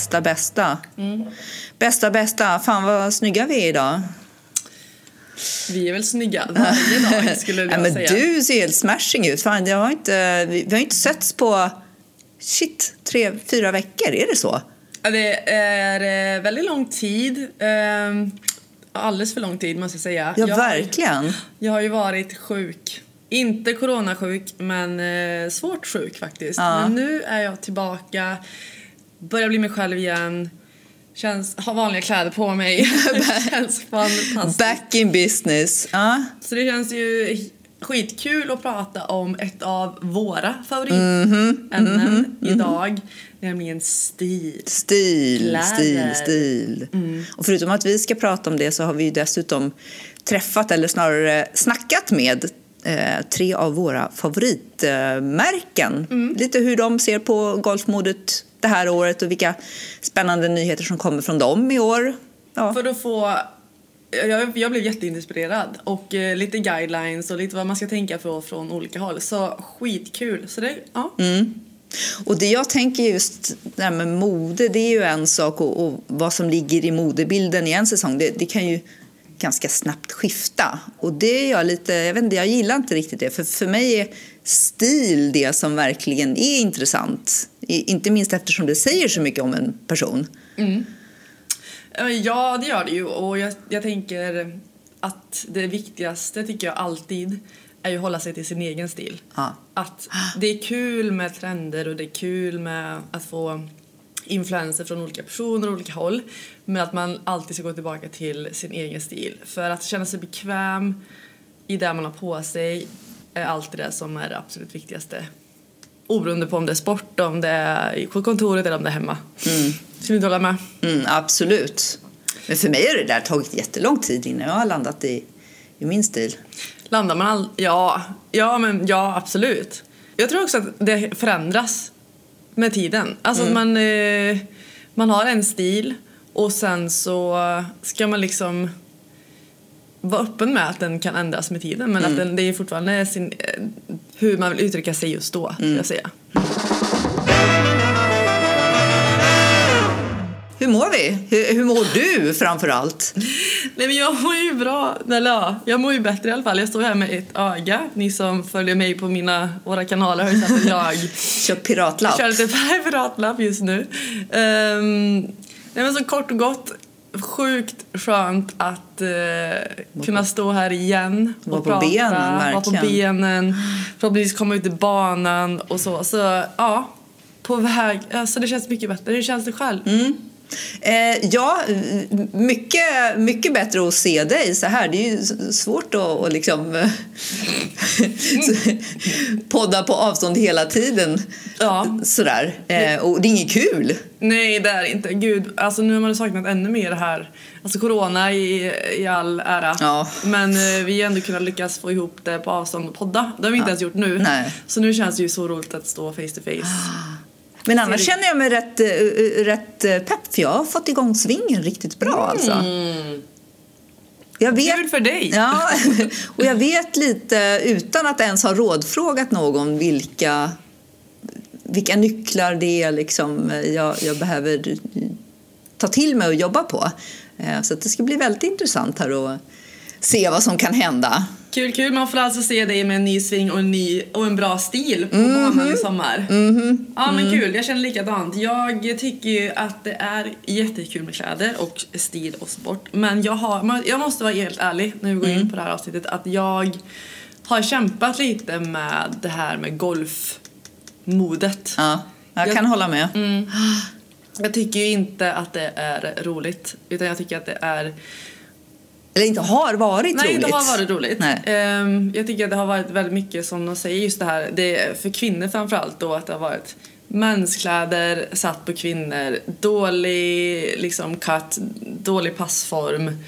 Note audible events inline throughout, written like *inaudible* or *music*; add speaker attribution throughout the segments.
Speaker 1: Bästa, bästa. Bästa, bästa. Fan vad snygga vi är idag.
Speaker 2: Vi är väl snygga varje dag *laughs* skulle
Speaker 1: Ja,
Speaker 2: jag
Speaker 1: men
Speaker 2: säga.
Speaker 1: du ser helt smashing ut. Fan, jag har inte, vi vi har inte setts på shit, tre, fyra veckor. Är det så?
Speaker 2: Ja, Det är eh, väldigt lång tid. Ehm, Alldeles för lång tid måste jag säga.
Speaker 1: Ja,
Speaker 2: jag,
Speaker 1: verkligen.
Speaker 2: Jag har ju varit sjuk. Inte coronasjuk, men eh, svårt sjuk faktiskt.
Speaker 1: Ja.
Speaker 2: Men nu är jag tillbaka, börjar bli mig själv igen. Känns, har vanliga kläder på mig. *laughs* känns fantastiskt.
Speaker 1: Back in business. Ja.
Speaker 2: Så det känns ju skitkul att prata om ett av våra
Speaker 1: Mhm,
Speaker 2: favoritämnen idag. Nämligen stil.
Speaker 1: Stil,
Speaker 2: Kläder.
Speaker 1: stil, stil. Och förutom att vi ska prata om det så har vi ju dessutom träffat, eller snarare snackat med eh, tre av våra favoritmärken. Lite hur de ser på golfmodet det här året och vilka spännande nyheter som kommer från dem i år. Ja.
Speaker 2: För att få... Jag, jag blev jätteinspirerad och eh, lite guidelines och lite vad man ska tänka på från olika håll. Så skitkul. Så det, ja.
Speaker 1: Och det jag tänker just det här med mode, det är ju en sak och, och vad som ligger i modebilden i en säsong, det, det kan ju ganska snabbt skifta. Och det är jag lite, jag vet inte, jag gillar inte riktigt det. För för mig är stil det som verkligen är intressant. Inte minst eftersom det säger så mycket om en person.
Speaker 2: Eh, Ja, det gör det ju. Och jag, jag tänker att det viktigaste tycker jag alltid är att hålla sig till sin egen stil.
Speaker 1: Ja.
Speaker 2: Att det är kul med trender och det är kul med att få influenser från olika personer och olika håll. Men att man alltid ska gå tillbaka till sin egen stil. För att känna sig bekväm i det man har på sig är alltid det som är det absolut viktigaste. Oberoende på om det är sport, om det är på kontoret eller om det är hemma. Mm. Vi inte hålla med?
Speaker 1: Mm, absolut. Men för mig har det där tagit jättelång tid innan jag har landat i, i min stil.
Speaker 2: Landar man all... Ja, ja, men ja, absolut. Jag tror också att det förändras med tiden. Alltså att man, eh, man har en stil och sen så ska man liksom vara öppen med att den kan ändras med tiden men att den, det är fortfarande sin, eh, hur man vill uttrycka sig just då, skulle jag säga.
Speaker 1: Hur mår vi? Hur, hur mår du framför allt? *laughs*
Speaker 2: Nej men jag mår ju bra, eller ja, jag mår ju bättre i alla fall. Jag står här med ett öga. Ni som följer mig på mina, våra kanaler har ju sett att jag *laughs*
Speaker 1: Kör piratlapp.
Speaker 2: Jag kör lite *laughs* piratlapp just nu. Um, nej men så kort och gott, sjukt skönt att eh, kunna stå här igen och
Speaker 1: Vara på
Speaker 2: prata.
Speaker 1: benen,
Speaker 2: Vara på benen, förhoppningsvis komma ut i banan och så. Så ja, på väg. Alltså det känns mycket bättre. Hur känns det själv?
Speaker 1: Eh, ja, mycket, mycket bättre att se dig så här. Det är ju svårt att, att liksom *laughs* podda på avstånd hela tiden.
Speaker 2: Ja.
Speaker 1: Sådär. Eh, och det är inget kul.
Speaker 2: Nej, det är inte. Gud, alltså nu har man saknat ännu mer det här. Alltså corona i, i all ära.
Speaker 1: Ja.
Speaker 2: Men eh, vi har ändå kunnat lyckas få ihop det på avstånd och podda. Det har vi inte ens gjort nu.
Speaker 1: Nej.
Speaker 2: Så nu känns det ju så roligt att stå face to face.
Speaker 1: Men annars känner jag mig rätt, eh, rätt eh, pepp för jag har fått igång svingen riktigt bra alltså. Jag vet,
Speaker 2: Kul för dig!
Speaker 1: Ja, *laughs* och jag vet lite utan att ens ha rådfrågat någon vilka, vilka nycklar det är liksom jag, jag behöver ta till mig och jobba på. Eh, Så det ska bli väldigt intressant här att se vad som kan hända.
Speaker 2: Kul, kul. Man får alltså se dig med en ny sving och en, ny, och en bra stil på
Speaker 1: Mhm.
Speaker 2: banan i sommar. Ja men kul, jag känner likadant. Jag tycker ju att det är jättekul med kläder och stil och sport. Men jag, har, jag måste vara helt ärlig när vi går
Speaker 1: Mm.
Speaker 2: in på det här avsnittet att jag har kämpat lite med det här med golfmodet.
Speaker 1: Ja, jag
Speaker 2: Jag-
Speaker 1: kan hålla med.
Speaker 2: Jag tycker ju inte att det är roligt utan jag tycker att det är
Speaker 1: Eller inte har varit
Speaker 2: Nej,
Speaker 1: roligt.
Speaker 2: det har varit roligt.
Speaker 1: Nej.
Speaker 2: Ehm, jag tycker att det har varit väldigt mycket som de säger just det här, det är för kvinnor framförallt då att det har varit menskläder satt på kvinnor, dålig liksom cut, dålig passform,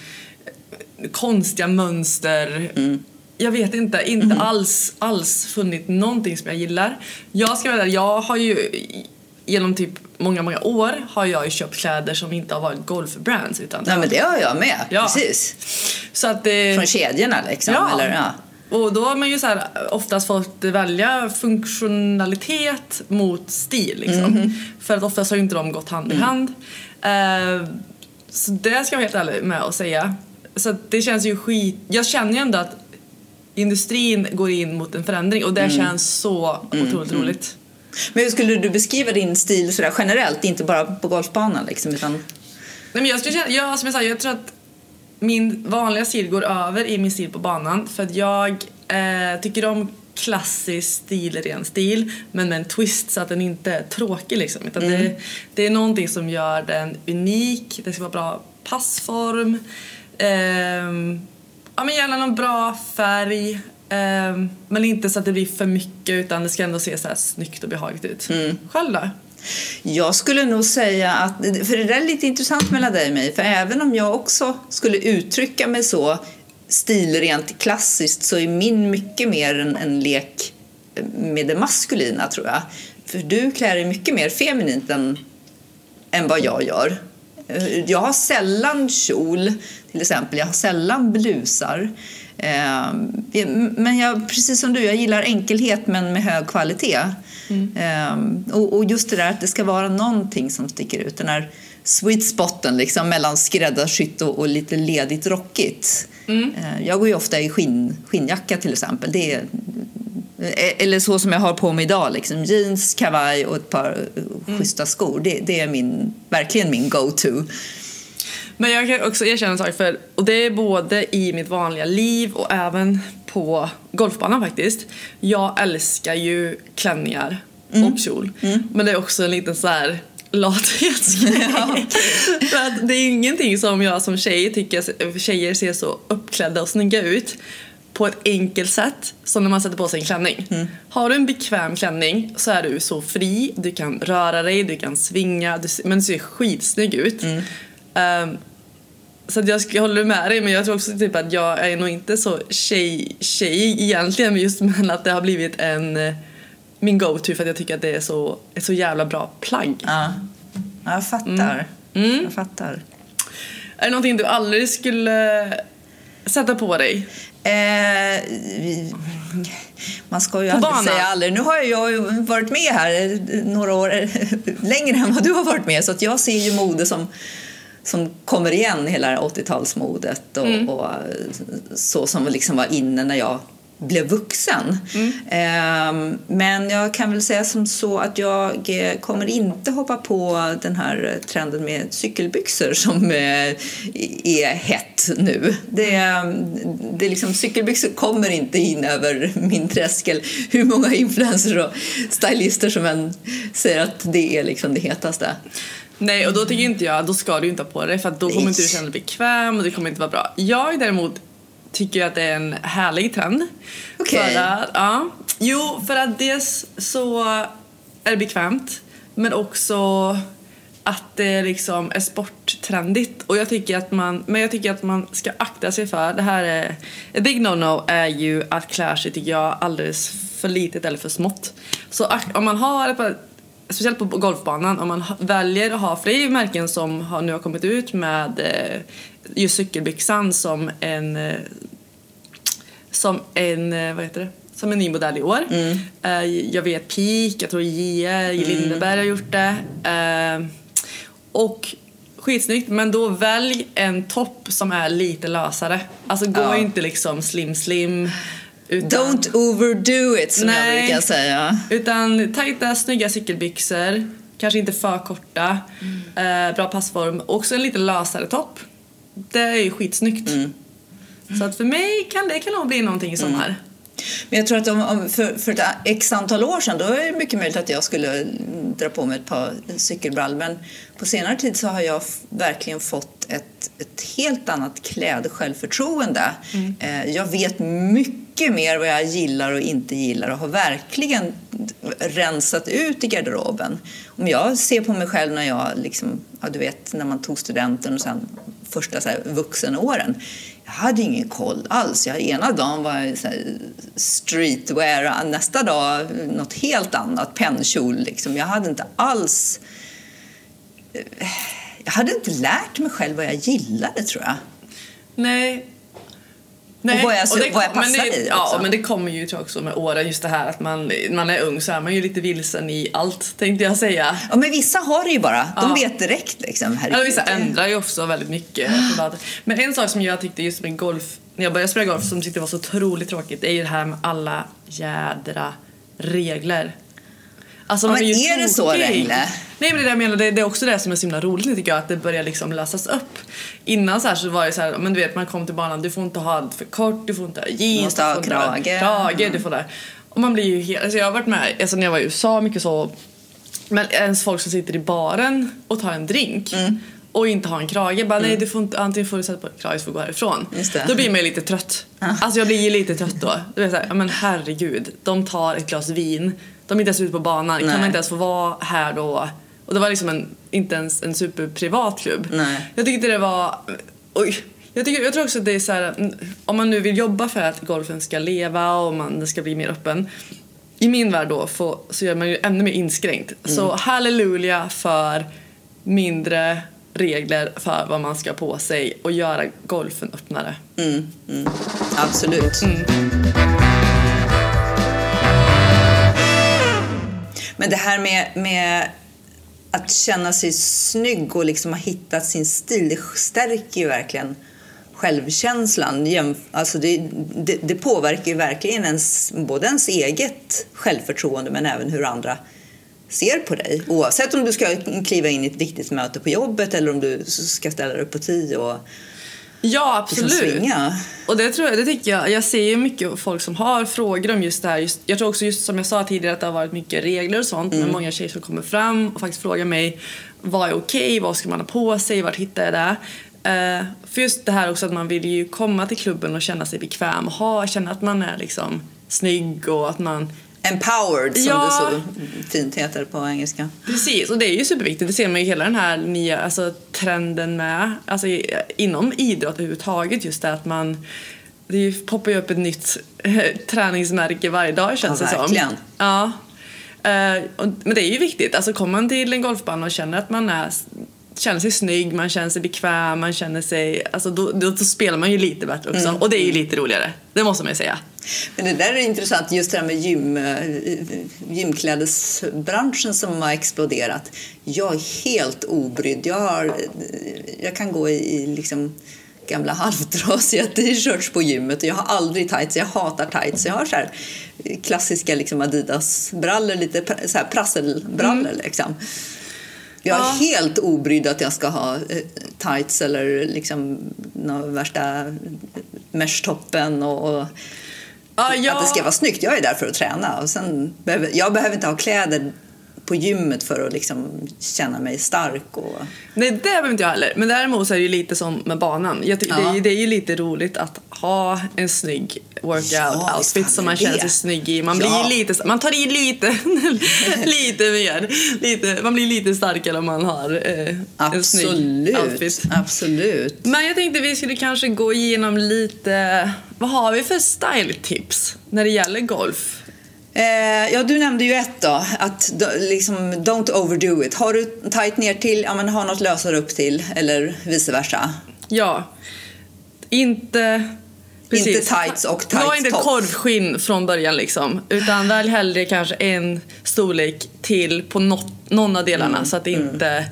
Speaker 2: konstiga mönster.
Speaker 1: Mm.
Speaker 2: Jag vet inte, inte alls, alls funnit någonting som jag gillar. Jag ska vara där, jag har ju genom typ många, många år har jag ju köpt kläder som inte har varit golfbrands utan
Speaker 1: Nej, men det har jag med.
Speaker 2: Ja.
Speaker 1: Precis.
Speaker 2: så att det,
Speaker 1: Från kedjorna liksom.
Speaker 2: Ja.
Speaker 1: Eller, ja.
Speaker 2: Och då har man ju så här, oftast fått välja funktionalitet mot stil. Liksom.
Speaker 1: Mhm.
Speaker 2: För att oftast har ju inte de gått hand i
Speaker 1: Mm.
Speaker 2: hand. Eh, så det ska jag vara helt ärlig med att säga. Så det känns ju skit... Jag känner ju ändå att industrin går in mot en förändring och det
Speaker 1: Mm.
Speaker 2: känns så otroligt roligt.
Speaker 1: Men hur skulle du beskriva din stil sådär generellt? Inte bara på golfbanan liksom, utan...
Speaker 2: Nej, men jag, skulle jag, som jag, sa, jag tror att min vanliga stil går över i min stil på banan. För att jag eh, tycker om klassisk stilren stil men med en twist så att den inte är tråkig liksom. Utan det, det är någonting som gör den unik, det ska vara bra passform, ehm, ja men gärna någon bra färg ehm, men inte så att det blir för mycket utan det ska ändå se så här snyggt och behagligt ut. Själv då?
Speaker 1: Jag skulle nog säga att, för det där är lite intressant mellan dig och mig, för även om jag också skulle uttrycka mig så stilrent klassiskt så är min mycket mer en, en lek med det maskulina tror jag. För du klär dig mycket mer feminint än, än vad jag gör. Eh, Jag har sällan kjol, till exempel. Jag har sällan blusar. Eh, Men jag, precis som du, jag gillar enkelhet men med hög kvalitet. Eh, Och, just det där att det ska vara någonting som sticker ut. Den här sweet spoten liksom, mellan skräddarsytt och, lite ledigt rockigt. Eh, Jag går ju ofta i skinn, skinnjacka till exempel. Det är, eller så som jag har på mig idag, liksom. jeans, kavaj och ett par mm. schyssta skor. Det, det är min, verkligen min go-to.
Speaker 2: Men jag kan också erkänna en sak, för, och det är både i mitt vanliga liv och även på golfbanan faktiskt. Jag älskar ju klänningar och kjol. Men det är också en liten så här lathetsgrej. *laughs* för att det är ingenting som jag som tjej tycker tjejer ser så uppklädda och snygga ut på ett enkelt sätt som när man sätter på sig en klänning. Har du en bekväm klänning så är du så fri, du kan röra dig, du kan svinga, du, men du ser skitsnygg ut. Um, så jag, jag håller med dig men jag tror också typ att jag är nog inte så tjej, tjej egentligen just *laughs* men att det har blivit en eh, min go-to för att jag tycker att det är så, ett så jävla bra plagg.
Speaker 1: Ja, ja jag fattar.
Speaker 2: Mm.
Speaker 1: Jag fattar.
Speaker 2: Är det någonting du aldrig skulle sätta på dig?
Speaker 1: Eh, man ska ju
Speaker 2: På
Speaker 1: aldrig
Speaker 2: banan?
Speaker 1: säga aldrig. Nu har jag ju varit med här några år *laughs* längre än vad du har varit med så att jag ser ju mode som som kommer igen, hela 80-talsmodet och,
Speaker 2: Mm.
Speaker 1: och så som liksom var inne när jag blev vuxen.
Speaker 2: Mm.
Speaker 1: Ehm, men jag kan väl säga som så att jag eh, kommer inte hoppa på den här trenden med cykelbyxor som eh, är hett nu. Det, det är liksom, cykelbyxor kommer inte in över min tröskel hur många influencers och stylister som än säger att det är liksom det hetaste.
Speaker 2: Nej, och då tycker inte jag, då ska du inte ha på dig för att då kommer inte du känna dig bekväm och det kommer inte vara bra. Jag däremot tycker att det är en härlig trend.
Speaker 1: Okej.
Speaker 2: För att, ja, jo, för att dels så är det bekvämt men också att det liksom är sporttrendigt och jag tycker att man, men jag tycker att man ska akta sig för, det här är, ett big no-no är ju att klä sig tycker jag alldeles för litet eller för smått. Så om man har ett par speciellt på golfbanan, om man väljer att ha, ju märken som har, nu har kommit ut med eh, just cykelbyxan som en eh, som en, eh, vad heter det? Som en ny modell i år. Eh, jag vet Peak, jag tror JR, Lindeberg har gjort det. Eh, och skitsnyggt, men då välj en topp som är lite lösare. Alltså gå
Speaker 1: Ja.
Speaker 2: inte liksom slim slim. Utan...
Speaker 1: Don't overdo it som jag
Speaker 2: Nej.
Speaker 1: brukar säga.
Speaker 2: Utan tajta, snygga cykelbyxor, kanske inte för korta, eh, bra passform också en lite lösare topp. Det är ju skitsnyggt. Så att för mig kan det kan nog bli någonting i sommar.
Speaker 1: Men jag tror att om, för, för ett x antal år sedan då är det mycket möjligt att jag skulle dra på mig ett par cykelbrallor. Men på senare tid så har jag verkligen fått ett, ett helt annat klädsjälvförtroende. Eh, jag vet mycket mycket mer vad jag gillar och inte gillar och har verkligen rensat ut i garderoben. Om jag ser på mig själv när jag, liksom, ja, du vet, när man tog studenten och sen första så här, vuxenåren. Jag hade ingen koll alls. Jag, ena dagen var jag streetwear, nästa dag något helt annat, pennkjol. Liksom. Jag hade inte alls... Eh, jag hade inte lärt mig själv vad jag gillade, tror jag.
Speaker 2: Nej.
Speaker 1: Nej. Och vad jag, och det, vad jag passar
Speaker 2: det,
Speaker 1: i.
Speaker 2: Ja, men det kommer ju tror jag, också med åren. Just det här att man, man är ung så är man ju lite vilsen i allt, tänkte jag säga.
Speaker 1: Ja, men vissa har det ju bara. De
Speaker 2: Ja.
Speaker 1: vet direkt. Liksom.
Speaker 2: Ja, vissa ändrar ju också väldigt mycket. Men en sak som jag tyckte just med golf, när jag började spela golf, som tyckte var så otroligt tråkigt, är ju det här med alla jädra regler. Alltså,
Speaker 1: Ja, men
Speaker 2: ju
Speaker 1: är det så. Rengle?
Speaker 2: Nej men det är det jag menar, det, det är också det som är så himla roligt tycker jag, att det börjar liksom lösas upp. Innan så här så var det så här, men du vet man kom till banan, du får inte ha för kort, du får inte ha jeans,
Speaker 1: måste
Speaker 2: du
Speaker 1: ha
Speaker 2: får inte
Speaker 1: krage.
Speaker 2: krage, du får det. Och man blir ju helt, alltså jag har varit med, alltså när jag var i USA mycket så, men ens folk som sitter i baren och tar en drink
Speaker 1: Mm.
Speaker 2: och inte har en krage, bara nej du får inte, antingen får du sätta på dig krage får du gå härifrån. Då blir man ju lite trött. Alltså jag blir ju lite trött då. Du vet såhär, men herregud, de tar ett glas vin, de är inte ens ute på banan, kan
Speaker 1: Nej.
Speaker 2: man inte ens få vara här då? Och det var liksom en, inte ens en superprivat klubb.
Speaker 1: Nej.
Speaker 2: Jag tyckte det var, oj. Jag, tycker, jag tror också att det är så här, mm, om man nu vill jobba för att golfen ska leva och man, den ska bli mer öppen. I min värld då få, så gör man ju ännu mer inskränkt. Så halleluja för mindre regler för vad man ska ha på sig och göra golfen öppnare.
Speaker 1: Mm, mm. Absolut. Men det här med, med att känna sig snygg och liksom ha hittat sin stil, det stärker ju verkligen självkänslan. Alltså det, det, det påverkar ju verkligen ens, både ens eget självförtroende men även hur andra ser på dig. Oavsett om du ska kliva in i ett viktigt möte på jobbet eller om du ska ställa dig upp på tio och
Speaker 2: Ja,
Speaker 1: liksom
Speaker 2: absolut.
Speaker 1: svinga.
Speaker 2: Och det tror jag, det tycker jag, jag ser ju mycket folk som har frågor om just det här. Just, jag tror också just som jag sa tidigare att det har varit mycket regler och sånt. Men många tjejer som kommer fram och faktiskt frågar mig vad är okej, vad ska man ha på sig, vart hittar jag det? Eh, för just det här också att man vill ju komma till klubben och känna sig bekväm och ha, känna att man är liksom snygg och att man
Speaker 1: Empowered som
Speaker 2: Ja.
Speaker 1: det så fint heter på engelska.
Speaker 2: Precis, och det är ju superviktigt. Det ser man ju hela den här nya alltså, trenden med, alltså inom idrott överhuvudtaget just det att man det poppar ju upp ett nytt eh, *laughs* träningsmärke varje dag känns
Speaker 1: Ja,
Speaker 2: det som.
Speaker 1: verkligen.
Speaker 2: Ja. Eh, och, men det är ju viktigt, alltså kommer man till en golfbana och känner att man är känner sig snygg, man känner sig bekväm, man känner sig... Alltså då, då, då spelar man ju lite bättre också. Och det är ju lite roligare. Det måste man ju säga.
Speaker 1: Men det där är intressant, just det här med gym, eh, gymklädesbranschen som har exploderat. Jag är helt obrydd. Jag, har, jag kan gå i liksom gamla halvtrasiga *laughs* t-shirts på gymmet och jag har aldrig tights. Jag hatar tights. Jag har så här klassiska liksom Adidas-brallor, lite så här prasselbrallor liksom. Jag är
Speaker 2: Ja.
Speaker 1: helt obrydd att jag ska ha eh, tights eller liksom värsta mesh-toppen och, och
Speaker 2: Ja,
Speaker 1: att det ska vara snyggt. Jag är där för att träna. Och sen behöver, jag behöver inte ha kläder på gymmet för att liksom känna mig stark. Och,
Speaker 2: Nej, det behöver inte jag heller. Men däremot så är det ju lite som med banan. Jag ty- det, är,
Speaker 1: Ja.
Speaker 2: det är ju lite roligt att ha en snygg
Speaker 1: Ja,
Speaker 2: workout-outfit
Speaker 1: fan
Speaker 2: som man känner sig snygg i. Man
Speaker 1: Ja.
Speaker 2: blir lite, man tar i lite, *laughs* lite mer. Lite, man blir lite starkare om man har eh, en snygg outfit.
Speaker 1: absolut.
Speaker 2: Men jag tänkte vi skulle kanske gå igenom lite, vad har vi för style-tips när det gäller golf?
Speaker 1: Eh, ja, du nämnde ju ett då, att liksom, don't overdo it. Har du tight ner till, ja men ha något lösare upp till eller vice versa.
Speaker 2: Ja, inte...
Speaker 1: Inte tights och tight
Speaker 2: Var inte
Speaker 1: tops.
Speaker 2: korvskinn från början liksom. Utan välj hellre kanske en storlek till på något, någon av delarna
Speaker 1: Mm,
Speaker 2: så att det inte...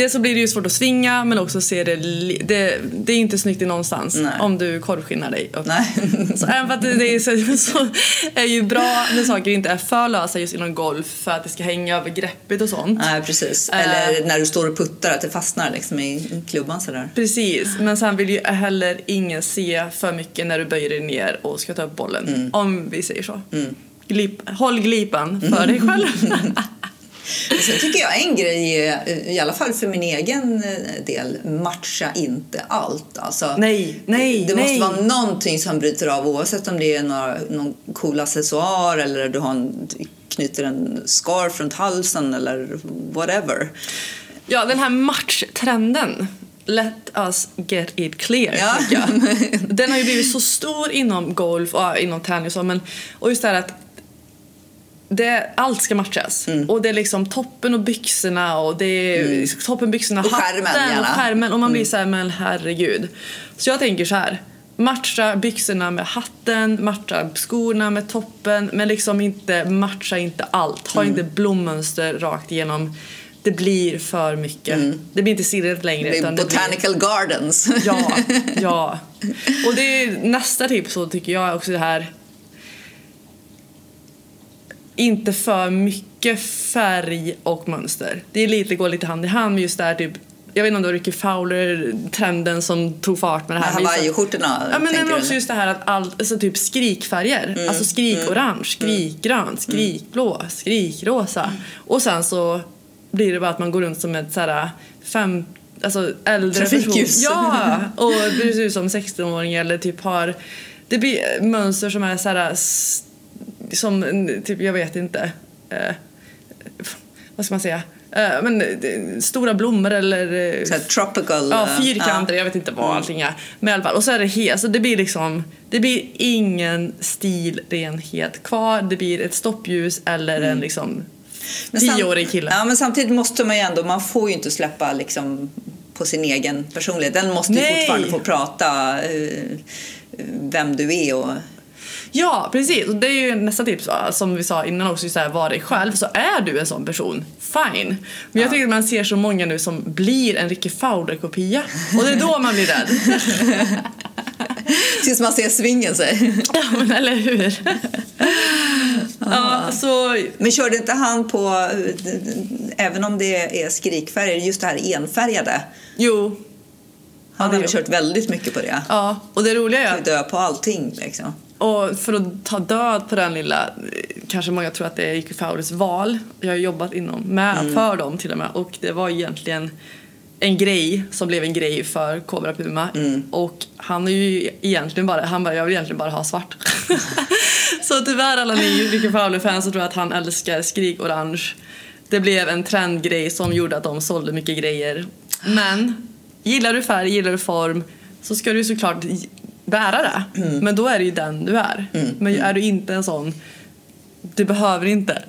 Speaker 2: Dels så blir det ju svårt att svinga men också ser det, det... Det är inte snyggt i någonstans
Speaker 1: Nej.
Speaker 2: om du korvskinnar dig upp.
Speaker 1: Nej. *laughs*
Speaker 2: Så även för att det är så, *laughs* så är ju bra när saker inte är för lösa just inom golf för att det ska hänga över greppet och sånt.
Speaker 1: Nej, precis. Eller när du står och puttar, att det fastnar liksom i klubban sådär.
Speaker 2: Precis, men sen vill ju heller ingen se för mycket när du böjer dig ner och ska ta upp bollen.
Speaker 1: Mm.
Speaker 2: Om vi säger så. Glip, håll glipan för dig själv. *laughs*
Speaker 1: Och sen tycker jag en grej, är, i alla fall för min egen eh, del, matcha inte allt. Alltså,
Speaker 2: Nej, nej,
Speaker 1: det
Speaker 2: nej.
Speaker 1: måste vara någonting som bryter av oavsett om det är några, någon cool accessoar eller du har en, knyter en scarf runt halsen eller whatever.
Speaker 2: Ja, den här matchtrenden. Let us get it clear.
Speaker 1: Ja. *laughs*
Speaker 2: Den har ju blivit så stor inom golf och inom tennis och, men, och just det här att det, allt ska matchas.
Speaker 1: Mm.
Speaker 2: Och det är liksom toppen och byxorna och det är toppen, byxorna,
Speaker 1: Och skärmen,
Speaker 2: hatten.
Speaker 1: Mm.
Speaker 2: och skärmen. Och man blir så här, men herregud. Så jag tänker så här. Matcha byxorna med hatten, matcha skorna med toppen men liksom inte matcha inte allt. Ha inte blommönster rakt igenom. Det blir för mycket. Det blir inte silvret längre.
Speaker 1: Mm. Det är
Speaker 2: utan det blir-
Speaker 1: Botanical Gardens.
Speaker 2: Ja, ja. *laughs* Och det är nästa tips så tycker jag också det här inte för mycket färg och mönster. Det är lite, går lite hand i hand med just det här typ jag vet inte om det var Ricky Fowler-trenden som tog fart med det här.
Speaker 1: Hawaiiskjortorna,
Speaker 2: Ja men, men också just det här att all, alltså typ skrikfärger. Alltså skrikorange, skrikgrönt, skrikblå, skrikrosa. Och sen så blir det bara att man går runt som ett såhär fem, alltså äldre person. Ja! *laughs* Och det ser ut som 16-åring eller typ har det blir mönster som är såhär s- som typ jag vet inte eh, vad ska man säga eh, men eh, stora blommor eller eh,
Speaker 1: Så tropical.
Speaker 2: Ja,
Speaker 1: eh,
Speaker 2: fyrkanter, jag vet inte vad allting är. Men i alla fall, och så är det helt, så det blir liksom, det blir ingen stilrenhet kvar. Det blir ett stoppljus eller en liksom tioårig kille.
Speaker 1: Ja, men samtidigt måste man ju ändå, man får ju inte släppa liksom på sin egen personlighet. Den måste ju
Speaker 2: Nej.
Speaker 1: fortfarande få prata vem du är och
Speaker 2: Ja, precis. Och det är ju nästa tips som vi sa innan också, just här, var dig själv. Så är du en sån person, fine. Men jag tycker att man ser så många nu som blir en Ricky Fowler-kopia. Och det är då man blir rädd. *laughs*
Speaker 1: tills man ser svingen sig. *laughs*
Speaker 2: ja, men eller hur? ja, så
Speaker 1: Men körde inte han på, även om det är skrikfärger, just det här enfärgade?
Speaker 2: jo.
Speaker 1: Han har
Speaker 2: det
Speaker 1: väl kört väldigt mycket på det.
Speaker 2: Ja, och det roliga är att
Speaker 1: Dö på allting liksom.
Speaker 2: Och för att ta död på den lilla, kanske många tror att det är Ricky Fowlers val. Jag har jobbat inom, med, för dem till och med. Och det var egentligen en grej som blev en grej för Cobra Puma. Och han är ju egentligen bara, han bara, jag vill egentligen bara ha svart. *laughs* så tyvärr alla ni Ricky Fowler-fans så tror jag att han älskar skrik orange. Det blev en trendgrej som gjorde att de sålde mycket grejer. Men gillar du färg, gillar du form så ska du såklart bära det. Men då är det ju den du är. Men är du inte en sån, du behöver inte.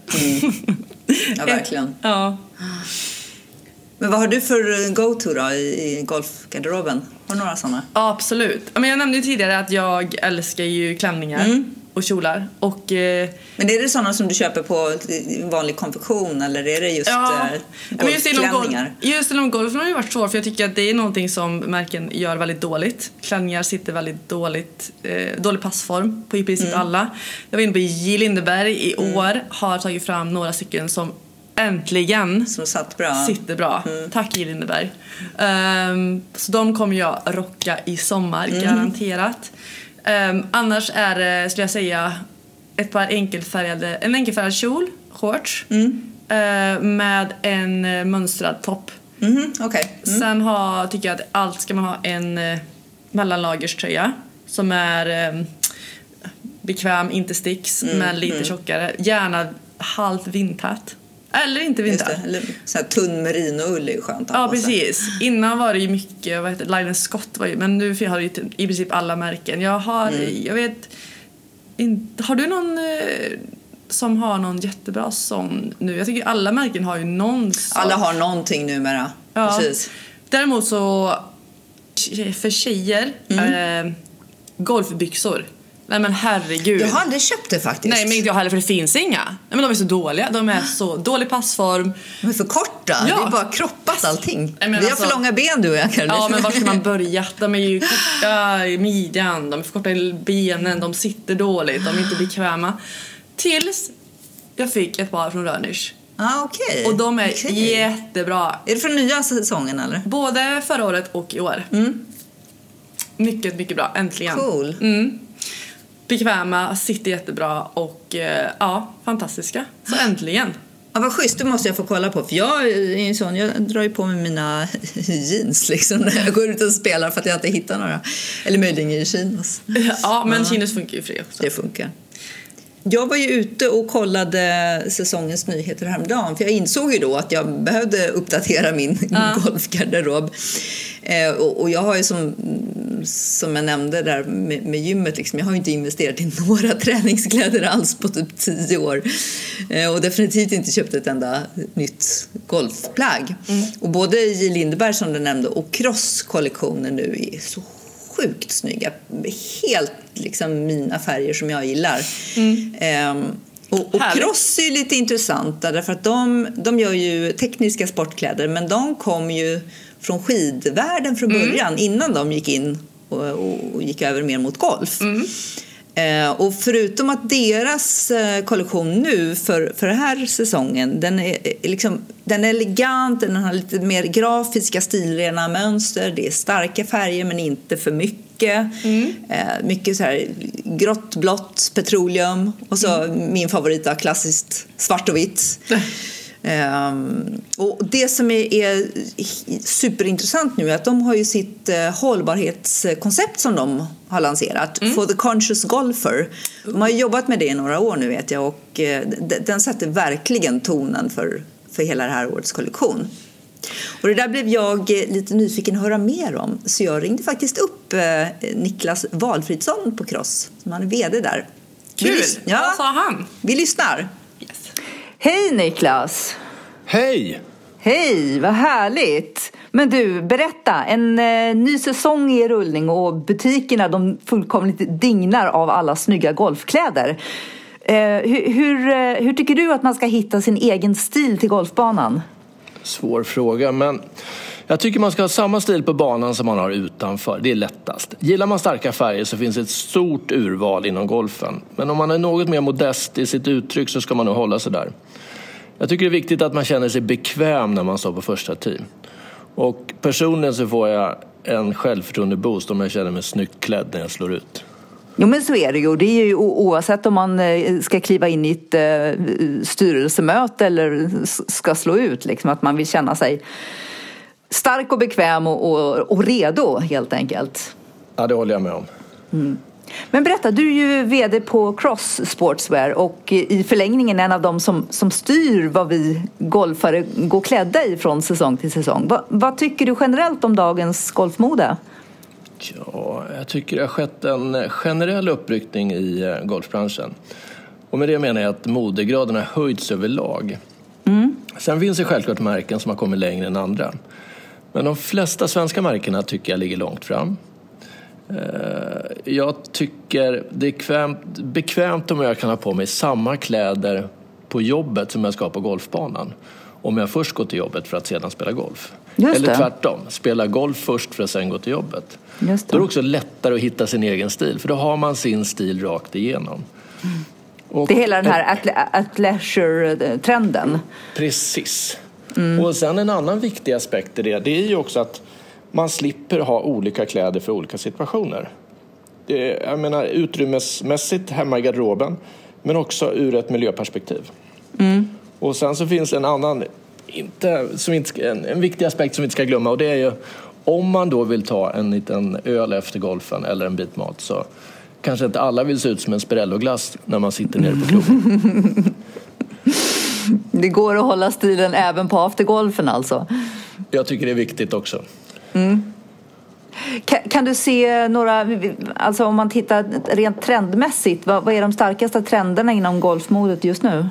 Speaker 1: Ja, verkligen. *laughs*
Speaker 2: ja.
Speaker 1: Men vad har du för go-to då i, i golfgarderoben? Har du några sådana?
Speaker 2: Absolut. Men jag nämnde ju tidigare att jag älskar ju klänningar och kjolar. Och eh,
Speaker 1: Men är det sådana som du köper på vanlig konfektion eller är det just
Speaker 2: Ja,
Speaker 1: eh,
Speaker 2: men just inom, golf,
Speaker 1: golfklänningar?
Speaker 2: golfen har det varit svårt för jag tycker att det är någonting som märken gör väldigt dåligt. Klänningar sitter väldigt dåligt, eh, dålig passform på i princip
Speaker 1: Mm.
Speaker 2: alla. Jag var inne på J. Lindeberg i år, har tagit fram några stycken som äntligen
Speaker 1: Som satt bra?
Speaker 2: sitter bra.
Speaker 1: Mm.
Speaker 2: Tack J. Lindeberg. Ehm, så de kommer jag rocka i sommar,
Speaker 1: Mm.
Speaker 2: garanterat. Ehm, annars är det, skulle jag säga, ett par enkelfärgade, en enkelfärgad kjol, shorts,
Speaker 1: Mm.
Speaker 2: eh, med en eh, mönstrad topp.
Speaker 1: Mhm, Okej. Mm.
Speaker 2: Sen ha, tycker jag att allt ska man ha en eh, mellanlagerströja som är eh, bekväm, inte sticks,
Speaker 1: Mm,
Speaker 2: men lite tjockare. Gärna halvt vindtät. Eller inte
Speaker 1: det. Eller så här tunn merinoull är ju skönt
Speaker 2: Ja precis. Innan var det ju mycket, vad heter Linen Scott var ju, men nu har jag ju typ i princip alla märken. Jag har,
Speaker 1: Mm.
Speaker 2: jag vet inte, har du någon eh, som har någon jättebra sån nu? Jag tycker alla märken har ju någon sån.
Speaker 1: Alla har någonting numera.
Speaker 2: Ja.
Speaker 1: Precis.
Speaker 2: Däremot så, för tjejer,
Speaker 1: Mm.
Speaker 2: eh, golfbyxor. Nej men herregud.
Speaker 1: Jag har aldrig köpt det faktiskt.
Speaker 2: Nej men inte jag heller för det finns inga. Nej, men de är så dåliga. De är så dålig passform.
Speaker 1: De är för korta.
Speaker 2: Ja.
Speaker 1: Det är bara kroppat allting.
Speaker 2: Nej,
Speaker 1: Vi har
Speaker 2: alltså-
Speaker 1: för långa ben du och jag Caroline.
Speaker 2: Ja men var ska man börja? De är ju korta i midjan, de är för korta i benen, de sitter dåligt, de är inte bekväma. Tills jag fick ett par från Rönisch.
Speaker 1: ah, okej.
Speaker 2: Och de är
Speaker 1: Okej.
Speaker 2: jättebra.
Speaker 1: Är det från nya säsongen eller?
Speaker 2: Både förra året och i år. Mycket, mycket bra. Äntligen.
Speaker 1: Cool.
Speaker 2: Mm. Bekväma, sitter jättebra och eh, ja, fantastiska. Så äntligen.
Speaker 1: Ja, vad schysst, det måste jag få kolla på. För jag är en sån, jag drar ju på mig mina jeans liksom när jag går ut och spelar för att jag inte hittar några. Eller möjligen i chinos.
Speaker 2: Ja, men chinos funkar ju för det också.
Speaker 1: Det funkar. Jag var ju ute och kollade säsongens nyheter häromdagen för jag insåg ju då att jag behövde uppdatera min ja. golfgarderob. Eh, och, och, jag har ju som, som jag nämnde där med, med gymmet, liksom, jag har inte investerat i *laughs* några träningskläder alls på typ tio år. Eh, och definitivt inte köpt ett enda nytt golfplagg. Mm. Och både J. Lindeberg som du nämnde och Cross-kollektionen nu är så sjukt snygga. Helt liksom mina färger som jag gillar. Mm. Ehm, och, och Cross är ju lite intressanta därför att de, de gör ju tekniska sportkläder men de kom ju från skidvärlden från mm. början mm. innan de gick in och, och, gick över mer mot golf. Mm. Eh, och förutom att deras eh, kollektion nu för, för den här säsongen den är, eh, liksom, den är elegant, den har lite mer grafiska stilrena mönster, det är starka färger men inte för mycket. Mm. Eh, mycket så här grått, blått, petroleum och så mm. min favorit klassiskt svart och vitt. *laughs* Um, och det som är, superintressant nu är att de har ju sitt uh, hållbarhetskoncept som de har lanserat, mm. For the Conscious Golfer. De har jobbat med det i några år nu vet jag och uh, den sätter verkligen tonen för, för hela det här årets kollektion. Och det där blev jag uh, lite nyfiken att höra mer om så jag ringde faktiskt upp Niklas Valfridsson på Cross som han är VD där.
Speaker 2: Kul! Ja, Vad sa han?
Speaker 1: Vi lyssnar. Hej Niklas!
Speaker 3: Hej!
Speaker 1: Hej, vad härligt! Men du, berätta. En eh, ny säsong är i rullning och butikerna de fullkomligt dignar av alla snygga golfkläder. Eh, hur, hur, eh, hur, tycker du att man ska hitta sin egen stil till golfbanan?
Speaker 3: Svår fråga, men jag tycker man ska ha samma stil på banan som man har utanför. Det är lättast. Gillar man starka färger så finns ett stort urval inom golfen. Men om man är något mer modest i sitt uttryck så ska man nog hålla sig där. Jag tycker det är viktigt att man känner sig bekväm när man står på första tee. Och personligen så får jag en självförtroende-boost om jag känner mig snyggt klädd när jag slår ut.
Speaker 1: Jo men så är det ju. Det är ju oavsett om man eh, ska kliva in i ett eh, styrelsemöte eller ska slå ut. Liksom, att man vill känna sig stark och bekväm och, och, och redo helt enkelt.
Speaker 3: Ja, det håller jag med om.
Speaker 1: Mm. Men berätta, du är ju VD på Cross Sportswear och i förlängningen en av dem som, som styr vad vi golfare går klädda i från säsong till säsong. Va, vad tycker du generellt om dagens golfmode?
Speaker 3: Ja, jag tycker det har skett en generell uppryckning i eh, golfbranschen. Och med det menar jag att modegraden har höjts överlag. Mm. Sen finns det självklart märken som har kommit längre än andra. Men de flesta svenska märkena tycker jag ligger långt fram. Eh, jag tycker det är bekvämt, bekvämt om jag kan ha på mig samma kläder på jobbet som jag ska på golfbanan. Om jag först går till jobbet för att sedan spela golf. Eller tvärtom, spela golf först för att sen gå till jobbet. Då är det också lättare att hitta sin egen stil för då har man sin stil rakt igenom.
Speaker 1: Och, det är hela den här athleisure-trenden.
Speaker 3: Precis. Mm. Och sen en annan viktig aspekt i det, det är ju också att man slipper ha olika kläder för olika situationer. Det är, jag menar utrymmesmässigt hemma i garderoben men också ur ett miljöperspektiv. Mm. Och sen så finns en annan, inte, som inte, en, en viktig aspekt som vi inte ska glömma och det är ju om man då vill ta en liten öl efter golfen eller en bit mat så kanske inte alla vill se ut som en Spirello-glass när man sitter nere på klubben. *laughs*
Speaker 1: Det går att hålla stilen även på aftergolfen alltså?
Speaker 3: Jag tycker det är viktigt också.
Speaker 1: Mm. Kan, kan, du se några, alltså om man tittar rent trendmässigt, vad, vad är de starkaste trenderna inom golfmodet just nu?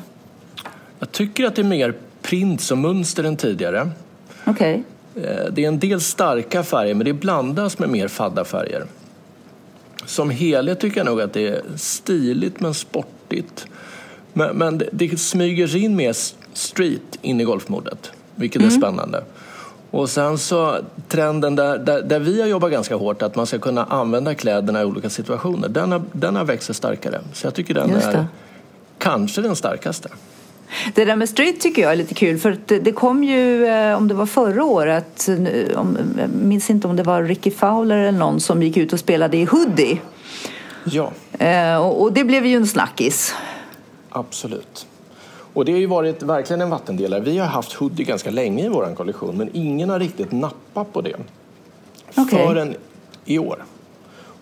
Speaker 3: Jag tycker att det är mer prints och mönster än tidigare.
Speaker 1: Okay.
Speaker 3: Eh, det är en del starka färger men det blandas med mer fadda färger. Som helhet tycker jag nog att det är stiligt men sportigt. Men, men det, det smyger in mer street in i golfmodet, vilket mm. är spännande. Och sen så trenden där, där, där, vi har jobbat ganska hårt, att man ska kunna använda kläderna i olika situationer, den har, den har växt sig starkare. Så jag tycker den är kanske den starkaste.
Speaker 1: Det där med street tycker jag är lite kul för det, det kom ju, eh, om det var förra året, om, jag minns inte om det var Ricky Fowler eller någon som gick ut och spelade i hoodie.
Speaker 3: Ja.
Speaker 1: Eh, och, och det blev ju en snackis.
Speaker 3: Absolut. Och det har ju varit verkligen en vattendelare. Vi har haft hoodie ganska länge i vår kollektion men ingen har riktigt nappat på det
Speaker 4: Okej.
Speaker 3: förrän i år.